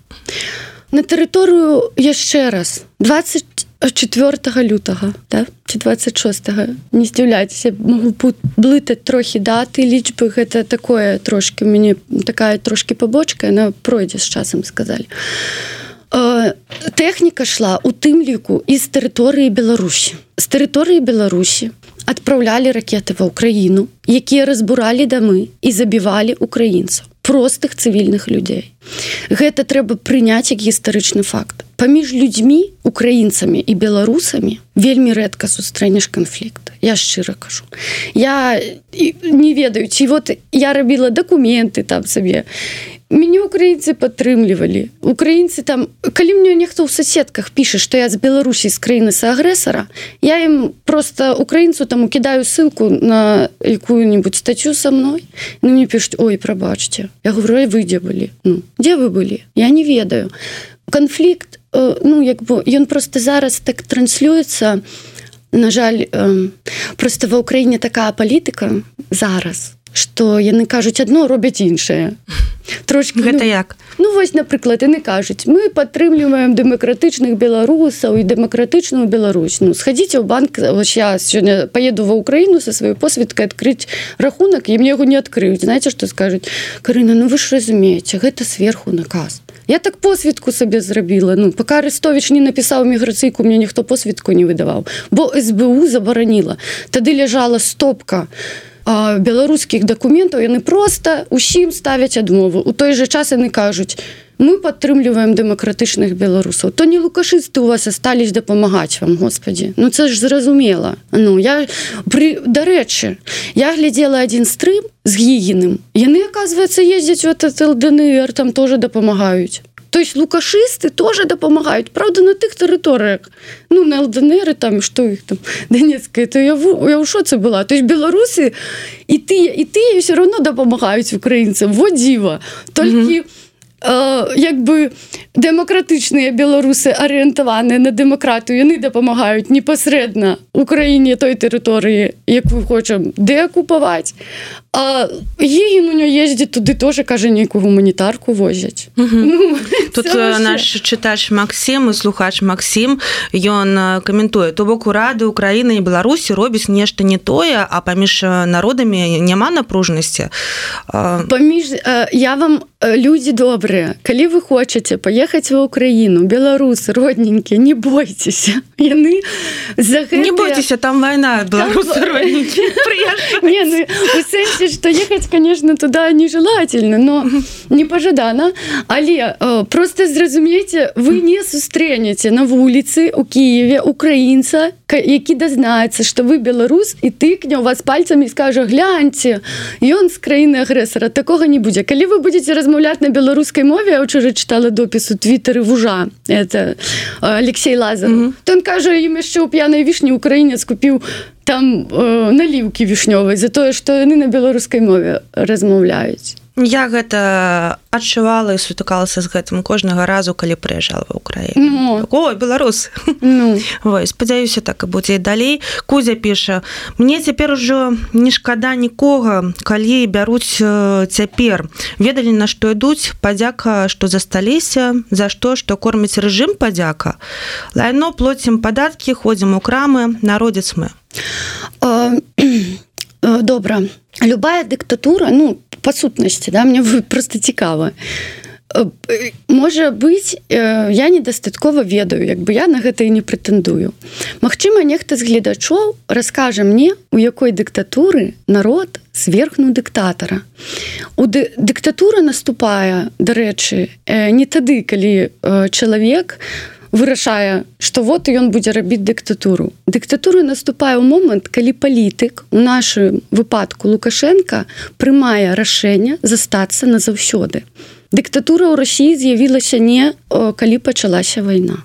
S2: На тэрыторыю яшчэ раз 20 4 лютага да? ці 26 не здзіўляйцеся могу блытаць трохі даты лічбы гэта такое трошки мяне такая трошки пабочка на пройдзе з часам сказалі тэхніка шла у тым ліку з тэрыторыі беларусі з тэрыторыі беларусі адпраўлялі ракеты ва ўкраіну якія разбуралі дамы і забівалі украінцаў простых цывільных людзей гэта трэба прыняць як гістарычны факт. Паміж людзьмі украінцамі і беларусамі вельмі рэдка сустрэнеш канфлікт я шчыра кажу. Я не ведаю ці вот я рабіла дакументы там сабе мяне украінцы падтрымлівалі. Украінцы там калі мне нехто ў соседках піша што я з беларусій з краіны саагрэсара я ім просто украінцу там кідаю ссылку на якую-нибудь статью со мной ну мне пішуць ой прабачце я говорю выйдзе былі? Ну дзе вы былі? Я не ведаю. Канфлікт э, ну як бы ён просто зараз так транслюецца. На жаль э, просто ва ўкраіне такая палітыка зараз что яны кажуць одно робяць іншае
S1: трошки гэта
S2: ну,
S1: як?
S2: ну вось напрыклад яны кажуць мы падтрымліваем дэмакратычных беларусаў і дэмакратычную Беларусь ну сходите ў банк я сёння поеду ва ўкраіну со сваёй посведкай адкрыць рахунак і мне яго не адкрыюць знаете что скажуць Карына Ну вы ж разумееце гэта сверху наказ я так посведку сабе зрабіла ну пока арестович не напісаў міграцыйку мне ніхто посведку не выдаваў бо сбу забараніла тады ляжала стопка. на беларускіх дакументаў яны просто усім ставяць адмову. У той же час яны кажуць мы падтрымліваем дэмакратычных беларусаў то не лукашысты у вас астались дапамагаць вам господі. Ну це ж зразумела. Ну я при дарэчы я глядела один стрым з гігіным. Яны оказывается ездзяць в этот лднр там тоже дапамагаюць то есть лукашысты тоже дапамагаюць Праўда на тых тэрыторыях ну на лднеры там что их там данецкая то я я ў шоце была то есть беларусы і ты і ты все равно дапамагаюць украінцам во дзіва толькі mm -hmm як бы дэмакратычныя беларусы арыентаваныя на дэмакратыю яны дапамагаюць непасрэдна Украіне той тэрыторыі якую хочам дэакупаваць Егін у нё ездзіць туды тоже кажа нейкую гуманітарку возяць ну,
S1: тут наш чытач Макссім і слухач Макссім ён каментуе то бок урады Украіны і Беларусі робіць нешта не тое а паміж народамі няма напружнасці
S2: паміж я вам людзі добрыя калі вы хочаце паехаць ва ўкраіну беларусы родненькі не бойцеся яны
S1: за гэта... не бойцеся там вайна беларусы
S2: сэнсе сэнсе что ехаць конечно туда нежелательно но не пожадана. Але э, просто зразумейте вы не сустрэнеце на вуліцы у Киеве украінца які дазнаецца что вы беларус і тыкне у вас пальцамі скажа гляньте! Ён з краіны агрэсара такого не будзе калі вы будете размаўляць на беларускай мове учора чытала допісу твиттары вужа это Алексей лазар mm -hmm. то он кажа ім яшчэ ў п'янай вішні украінец купіў там э, наліўкі вішнёвай за тое што яны на беларускай мове размаўляюць
S1: я гэта адчувала і сутыкалася з гэтым кожнага разу калі прыязджала в Украіну. Ну. о беларус. Ну. спадзяюся так і будзе далей. Кузя піша мне цяпер ужо не шкада нікога калі бяруць цяпер. Ведалі на што ідуць падзяка што засталіся за што што корміць рэжым падзяка. Лайно плоцім падаткі ходзім у крамы народзец мы
S2: добра. Любая дыктатура ну по сутнасці да мне вы просто цікава. Можа быць я недастаткова ведаю як бы я на гэта і не прэтэндую. Мачыма нехта з гледачоў раскажа мне у якой дыктатуры народ сверхну дыктатара. У ды дыктатура наступае дарэчы не тады калі чалавек у вырашае что вот ён будзе рабіць дыктатуру. Дыктатуры наступае ў момант калі палітык у нашым выпадку лукашенко прымае рашэнне застацца назаўсёды дыктатура ў Росіі з'явілася не калі пачалася вайна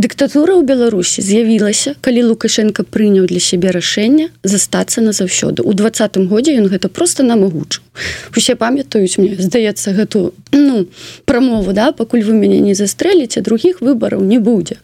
S2: дыктатура ў беларусі з'явілася калі лукашенко прыняў для сябе рашэнне застацца назаўсёды у двадцатым годзе ён гэта просто намагучыў. Усе памятаюць мне здаецца гэту ну прамову да пакуль вы мяне не застрэліце других выбараў не будзе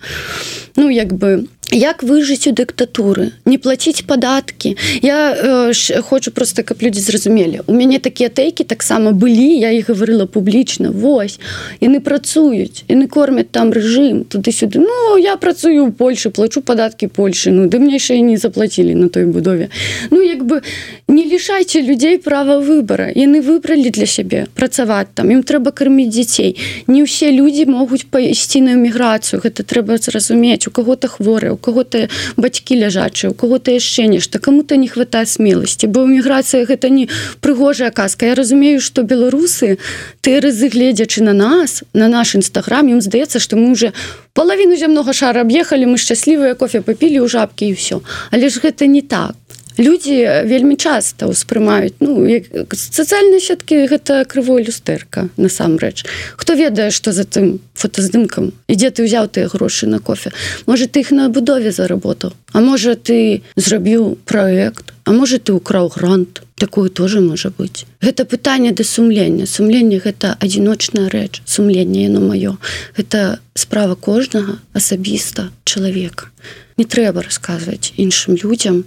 S2: ну як бы як выжыць у дыктатуры? Не плаціць падаткі? Я э, хочу просто каб людзі зразумелі. У мяне такія тэйкі таксама былі я іх гаварыла публічна. Вось. Яны працуюць яны кормяць там рэжым туды-сюды. Ну я працую у Польшы плачу падаткі Польшы. Ну ды мне яшчэ не заплацілі на той будове. Ну як бы не лішайце людзей права выбора яны выбралі для сябе працаваць там ім трэба карміць дзяцей. Не ўсе людзі могуць пайсці на эміграцыю гэта трэба зразумець. У кого-то хворы у кого-то бацькі ляжачыя у кого-то яшчэ нешта кому-то не хватае смеласці. Бо эміграцыя гэта не прыгожая казка. Я разумею что беларусы ты рызы гледзячы на нас на наш нстаграм ім здаецца что мы уже половину зямнога шара аб'ехалі мы шчаслівыя кофе папілі ў жабкі і все але ж гэта не так людзі вельмі часта ўспрымаюць ну сацыяльныя сеткі гэта крывой люстэрка насамрэч. Хто ведае што за тым фотаздымкам? Ідзе ты ўзяў тыя грошы на кофе? Можа ты іх на будове заработаў? А можа ты зрабіў праект? А можа ты украў грант? Такое тоже можа быць. Гэта пытанне да сумлення. Сумленне гэта адзіночная рэч. Сумленне яно маё. Гэта справа кожнага асабіста чалавека. Не трэба расказваць іншым людзям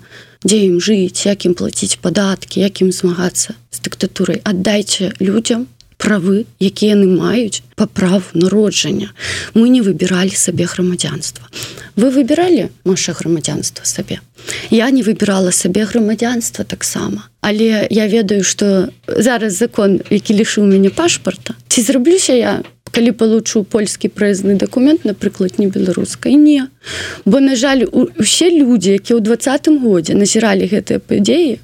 S2: дзе ім жыць якім плаціць падаткі якім змагацца з дыктатурай? Аддайце людям правы якія яны маюць па праву народжання. Мы не выбіралі сабе грамадзянства. Вы выбіралі наше грамадзянства сабе? Я не выбірала сабе грамадзянства таксама. Але я ведаю что зараз закон які лішу мяне пашпарта ці зраблюся я калі получу польскі праездны документ напрыклад не беларускай не. Бо на жаль усе людзі якія ў двадцатым годзе назіралі гэтыя падзеі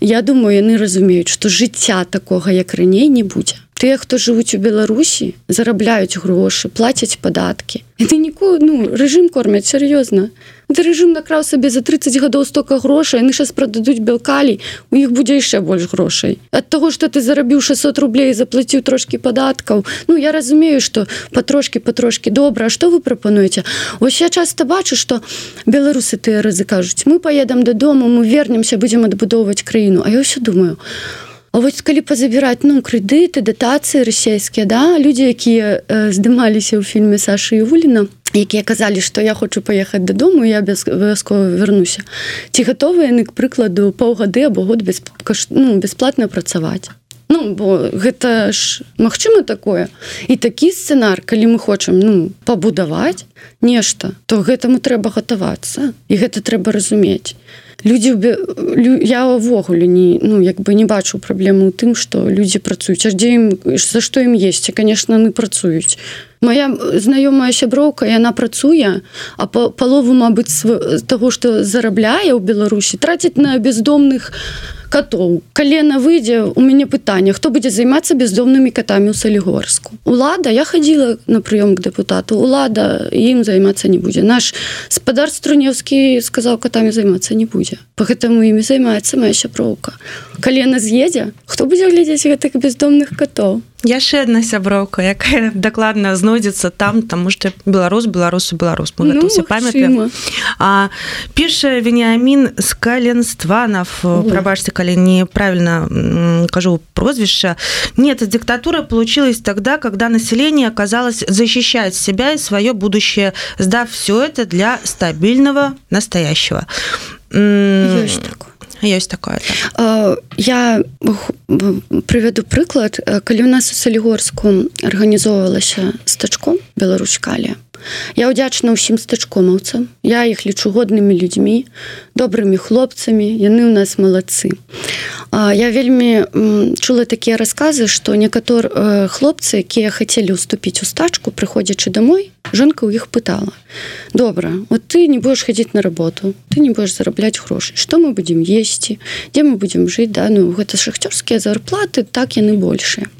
S2: я думаю яны разумеюць што жыцця такога як раней не будзе тыя хто жывуць у беларусі зарабляюць грошы плацяць падаткі это нікую ну рэжым кормяць сур'ёзна рэжым накраў сабе за 30 гадоў стока грошай яны сейчас прададуць белкалій у іх будзе яшчэ больш грошай ад таго что ты зарабіў 600 рублей заплаціў трошки падаткаў Ну я разумею что патрошки патрошки добра что вы прапануеце ось я часто бачу что беларусы тыя рызы кажуць мы поедам дадому мы вернемся будзем адбудоўваць краіну А я ўсё думаю А вось калі пазабіраць ну крэдыты датацыі расійскія да людзі якія э, здымаліся ў фільме Сашы Юліна якія казалі што я хочу паехаць дадому я без абавязкова вернуся ці гатовы яны к прыкладу паўгады або год без ну, бясплатна працаваць? Ну бо гэта ж магчыма такое? І такі сцэнар калі мы хочам ну пабудаваць нешта то гэтаму трэба гатавацца і гэта трэба разумець людзі я ўвогуле не ну як бы не бачу праблему ў тым што людзі працуюць. Аж дзе ім за што ім есці? Конечно мы працуюць. Моя знаёмая сяброўка яна працуе а па палову мабыць таго што зарабляе ў беларусі траціць на бездомных катоў калена выйдзе у мяне пытанне хто будзе займацца бездомнымі катамі ў салігорску лада я хадзіла на прыём к депутату. Лада ім займацца не будзе наш спадар струнеўскі сказаў катамі займацца не будзе по гэтаму імі займаецца моя сяброўка калена з'едзе хто будзе глядзець гэтых бездомных катоў?
S1: Яшчэ одна сяброўка якая дакладна знойдзецца там тому что беларус беларусу беларус. Мы ну, памятаем. а піша вениамін с каленстванов прабачьте калі неправильно кажу прозвішча. Нет диктатура получилась тогда когда население оказалось защищать себя и свое будущее сдав все это для стабильного настоящего
S2: такое
S1: ёсць такое так.
S2: я прывяду прыклад калі у нас у салігорску арганізоўвалася стачком беларускалі я ўдзячна ўсім стачкомаўцам. Я іх лічу годнымі людзьмі добрымі хлопцамі. Яны ў нас малацы. Я вельмі чула такія расказы што некатор хлопцы якія хацелі ўступіць у стачку прыходзячы домой жонка ў іх пытала. Добра вот ты не будешь хадзіць на работу ты не будешь зарабляць грошы что мы будем есці? Дзе мы будем жыць? Да ну гэта шахцёрскія зарплаты так яны большыя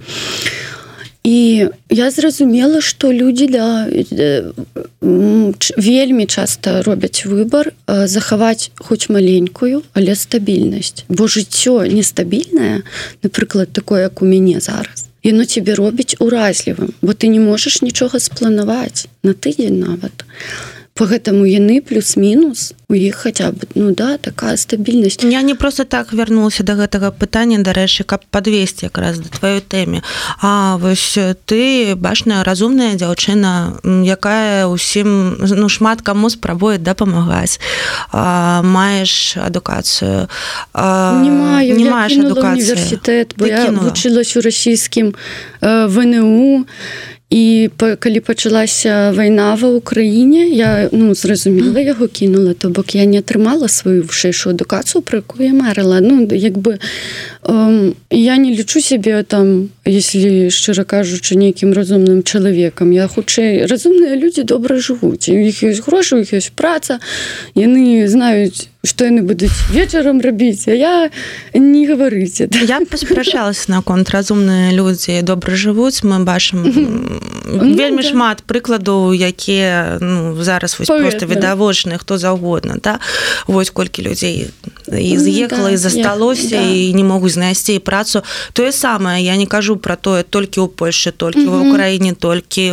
S2: і я зразумела что людзі да вельмі часто робяць выбор захаваць хоць маленькую але стабільнасць. Бо жыццё нестабільнае напрыклад такое як у мяне зараз яно тебе робіць уразлівым бо ты не можаш нічога спланаваць. На тыдзень нават по гэтаму яны плюс-мінус у іх хаця бы ну да такая стабільнасць.
S1: Я не просто так вярнулася до гэтага пытання дарэчы каб подвесці якраз да тваёй тэме. А вось ты бачная разумная дзяўчына якая ўсім ну шмат каму спрабуе дапамагаць. Маеш адукацыю?
S2: Не маю не маеш універсітэт я вучылась у расійскім вНУ і і калі пачалася вайна ва ўкраіне я ну зразумела яго кінула то бок я не атрымала сваю вышэйшую адукацыю про якую я марыла ну як бы эм, я не лічу сябе там если шчыра кажучы нейкім разумным чалавекам я хутчэй разумныя людзі добра жывуць у іх ёсць грошы у іх ёсць праца яны знаюць что яны будуць вечарам рабіць я не гаварыце
S1: я паспрашалася наконт разумныя людзі добра жывуць мы бачым ну, вельмі да. шмат прыкладаў якія ну, зараз вось просто відавочны хто заўгодна да? Вось колькі людзей і з'ехала ну, да, і засталося да. і не могуць знайсці працу тое самае я не кажу про тое толькі ў Польше толькі в Украіне толькі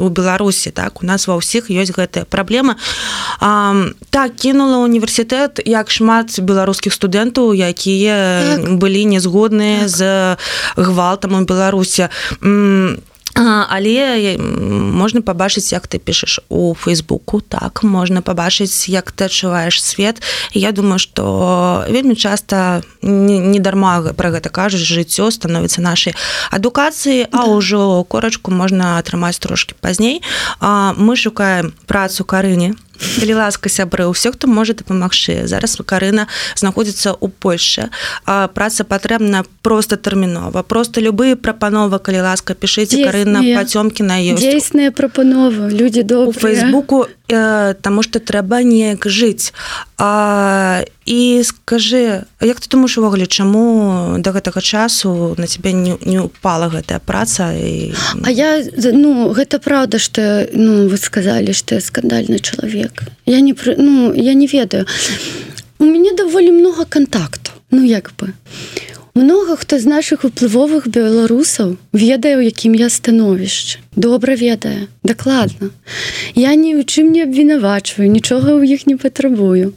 S1: у Беларусі так у нас ва ўсіх ёсць гэтая праблема так кінула універсітэт як шмат беларускіх студэнтаў якія так. былі нязгодныя так. з гвалтам у беларусе але можна пабачыць як ты пішаш у фейсбуку так можна пабачыць як ты адчуваеш свет. Я думаю что вельмі часта не дарма про гэта кажуць жыццё становіцца нашай адукацыі а ўжо корачку можна атрымаць трошки пазней. Мы шукаем працу карыне калі ласка сябры ўсё хто можа дапамагчы зараз карына знаходзіцца ў Польше праца патрэбна просто тэрмінова просто любые прапановы калі ласка пішыце карына пацёмкі на
S2: дзейсныя прапановы людзі до
S1: фейсбуку Таму што трэба неяк жыць а, і скажи як ты думаешь увогуле чаму до гэтага часу на тебе не, не упала гэтая праца і
S2: А я ну гэта правда что ну вы сказали что я скандальны чалавек. Я не ну я не ведаю. У мяне даволі много контактаў ну як бы. Много хто з наших уплывовых беларусаў ведае у якім я становішча добра ведае. Дакладна. Я ні ў чым не абвінавачваю нічога ў іх не патрабую.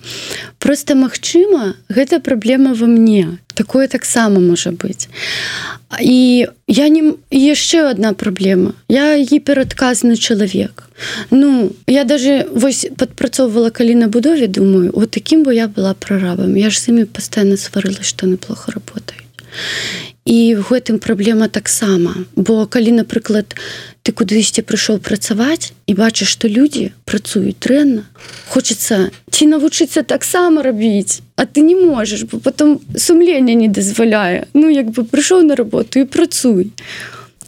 S2: Просто магчыма гэта праблема во мне. Такое таксама можа быць. І я не яшчэ одна праблема. Я гіперадказны чалавек. Ну я даже вось падпрацоўвала калі на будове думаю вот таким бы я была прорабам я ж з імі пастаянна сварыла што неплохо работаю і в гэтым праблема таксама. Бо калі напрыклад ты кудысьці прыйшоў працаваць і бачыш што людзі працуюць дрэнна хочется ці навучыцца таксама рабіць а ты не можаш бо потом сумлення не дазваляе. Ну як бы прыйшоў на работу і працуй.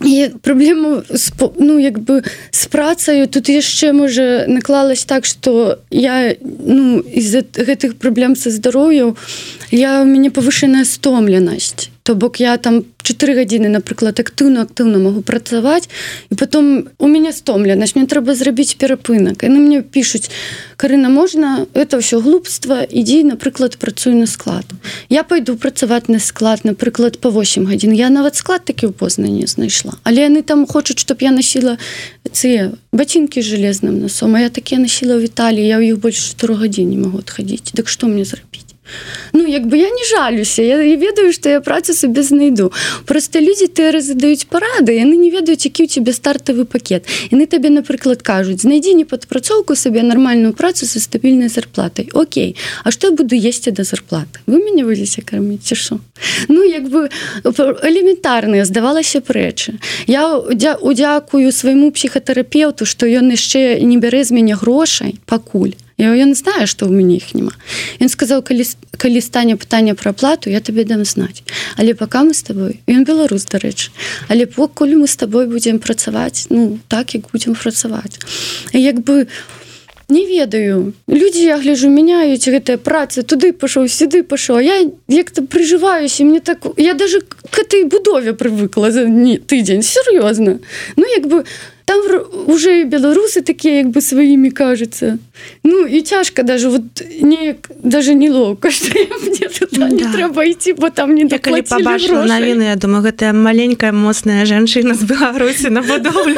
S2: І праблему ну як бы з працаю тут яшчэ можа наклалась так что я ну из-за гэтых праблем са здароўяў я у мяне павышаная стомленасць то бок я там 4 гадзіны напрыклад актыўна актыўна могу працаваць і потом у мяне стомленасць мне трэба зрабіць перапынак. Яны мне пишутць Карына можна это ўсё глупства ідзі напрыклад працую на склад я пойду працаваць на склад напрыклад по 8 гадзін. Я нават склад такі ў позна не знайшла. Але яны там хочуць чтоб я носила ці бацінкі железным насом я такія насіла ў Віталі я ў іх больш 4 гадзін не могу адхадзіць. Дык што мне зрабіць Ну як бы я не жалюся я, я ведаю што я працу сабе знайду. Просто людзі ты задаюць парады яны не ведаюць які у тебе стартавы пакет. Яны табе напрыклад кажуць знайдзі не падпрацоўку сабе нармальную працу са стабільнай зарплатай Окей А што я буду есці да зарплаты вы мяне выліся карміць ці Ну як бы элементарныя здавалася прэчы я удзякую свайму псіхатэрапеўту што ён яшчэ не бярэ з мяне грошай пакуль Я, я не знаю што ў мяне іх няма Ён сказаў калі калі стане пытанне пра плату я табе дам знаць але пока мы с тобой ён беларус дарэчы але покуль мы с тобой будзем працаваць ну так як будзем працаваць як бы не ведаю. Людзі я гляжу мяняюць гэтыя працы туды пашоў сюды пашоў я як-то прыжываюся мне так я даже к этой будове прывыкла за не тыдзень сур'ёзна ну як бы там уже беларусы такія як бы сваімі кажется ну і цяжка даже вот не даже не лоўка да. не трэба ісці бо там не
S1: калі побачыла навіны Я думаю гэтая маленькая моцная жанчына з беларусі на будоўлю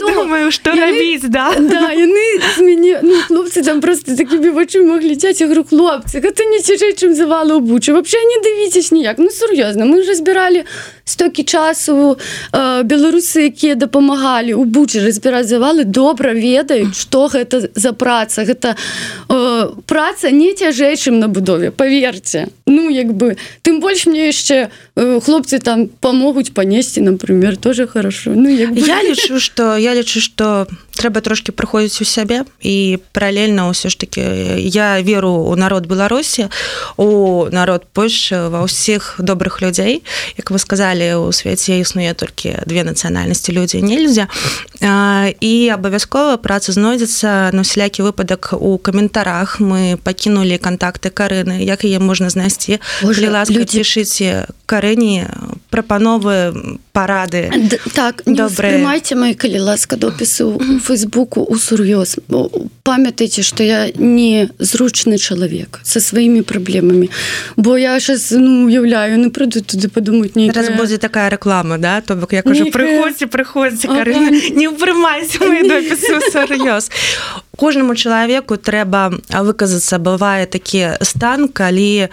S1: думаю что рабіць да?
S2: Да яны мяне ну, хлопцы там просто такімі вачыма глядзяць игру хлопцы гэта не цяжэй чым завала ў бучы вообще не давіцесь ніяк ну сур'ёзна мы уже збіралі стокі часу э, беларусы якія дапамагалі у бучы разбіраць завалы добра ведаюць што гэта за праца. Гэта э, праца не цяжэй чым на будове поверьте ну як бы тым больш мне яшчэ э, хлопцы там помогуць панесці например тоже хорошо. Ну як
S1: я лічу что я лічу что трэба трошки прыходзіць у сябе і паралельна ўсё ж таки я веру у народ беларусі у народ польша ва ўсіх добрых людзей. Як вы сказали у свеце існуе толькі две нацыянальнасці людзі нельзя. І абавязкова праца знойдзецца на усялякі выпадак у каментарах мы пакінулі контакты карыны як яе можна знайсці? Ласка людзі шыце карэні прапановы парады
S2: так добры майце мои калі ласка допісу фейсбуку у сур'ёз памятаеце что я не зручны чалавек со сваімі праблемамі бо я сейчас ну уяўляю ну прыйду туды падумаць не
S1: раз будзе такая реклама да? То бок я кажу прыходзьце прыходзьце не ўпрымайся сур'ёз кожнаму чалавеку трэба выказацца бывае такі стан калі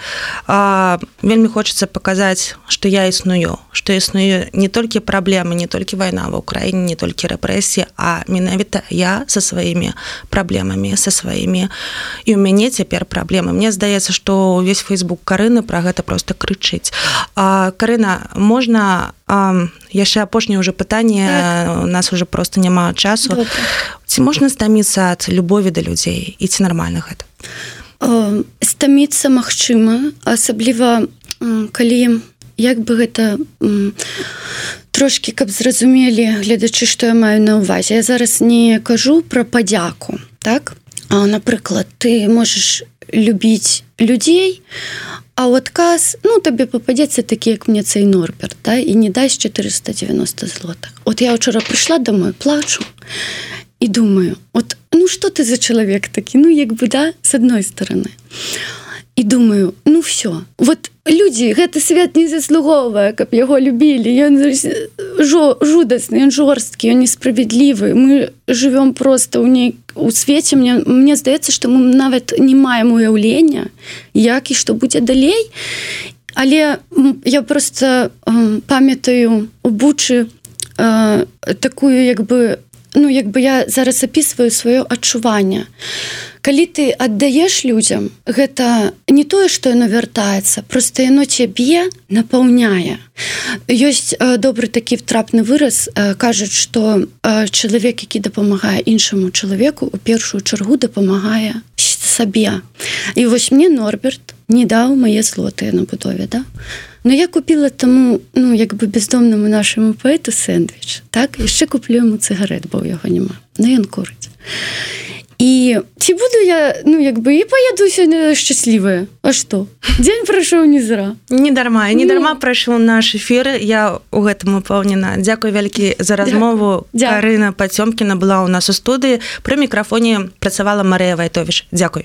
S1: а, вельмі хочацца паказаць што я існую што існую не толькі праблемы не толькі вайна в Украіне не толькі рэпрэсіі а менавіта я со сваімі праблемамі со сваімі і у мяне цяпер праблемы Мне здаецца што увесь фейсбук карыны пра гэта просто крычыць Карына можна яшчэ апошняе ўжо пытанне так. у нас уже просто няма часу. Добре ці можна стаміцца ад любові да людзей і ці нармальна гэта
S2: стаміцца магчыма асабліва калі як бы гэта трошки каб зразумелі гледачы што я маю на ўвазе. Я зараз не кажу пра падзяку так? А напрыклад ты можаш любіць людзей а ў адказ ну табе попадзецца такі як мне цей норберт да, і не дасць 490 злотых. От я учора прыйшла домой плачу і думаю от ну что ты за чалавек такі? Ну як бы да с адной стороны і думаю ну все вот людзі гэты свет не заслугоўвае каб яго любілі. Ён жо жудасны ён жорсткі он несправядлівы. Мы живвём просто ў ней у свеце. Мне мне здаецца что мы нават не маем уяўлення як і што будзе далей. Але я просто э, памятаю у бучы э, такую як бы ну як бы я зараз записываю сваё адчуванне калі ты аддаеш людзям гэта не тое што яно вяртаецца просто яно цябе напаўняе. Ёсць добры такі трапны выраз кажуць что чалавек які дапамагае іншаму чалавеку у першую чаргу дапамагае сабе. І вось мне норберт не даў мае злотыя на будове да? Но я купила таму ну як бы бездомнаму нашаму паэту сэндвіч так? Яшчэ куплю ему цыгарет бо яго няма. Но ён курыць і ці буду я ну як бы і паеду сёння шчаслівая. А что дзень прайшоў не зра.
S1: Не дарма не дарма ну... прайшоў наш эфіры я у гэтым упэўнена. Дякую вялікі за размову. Карына пацёмкіна была ў нас у студыі. Пры мікрафоне працавала Марыя вайтовіш Дякуй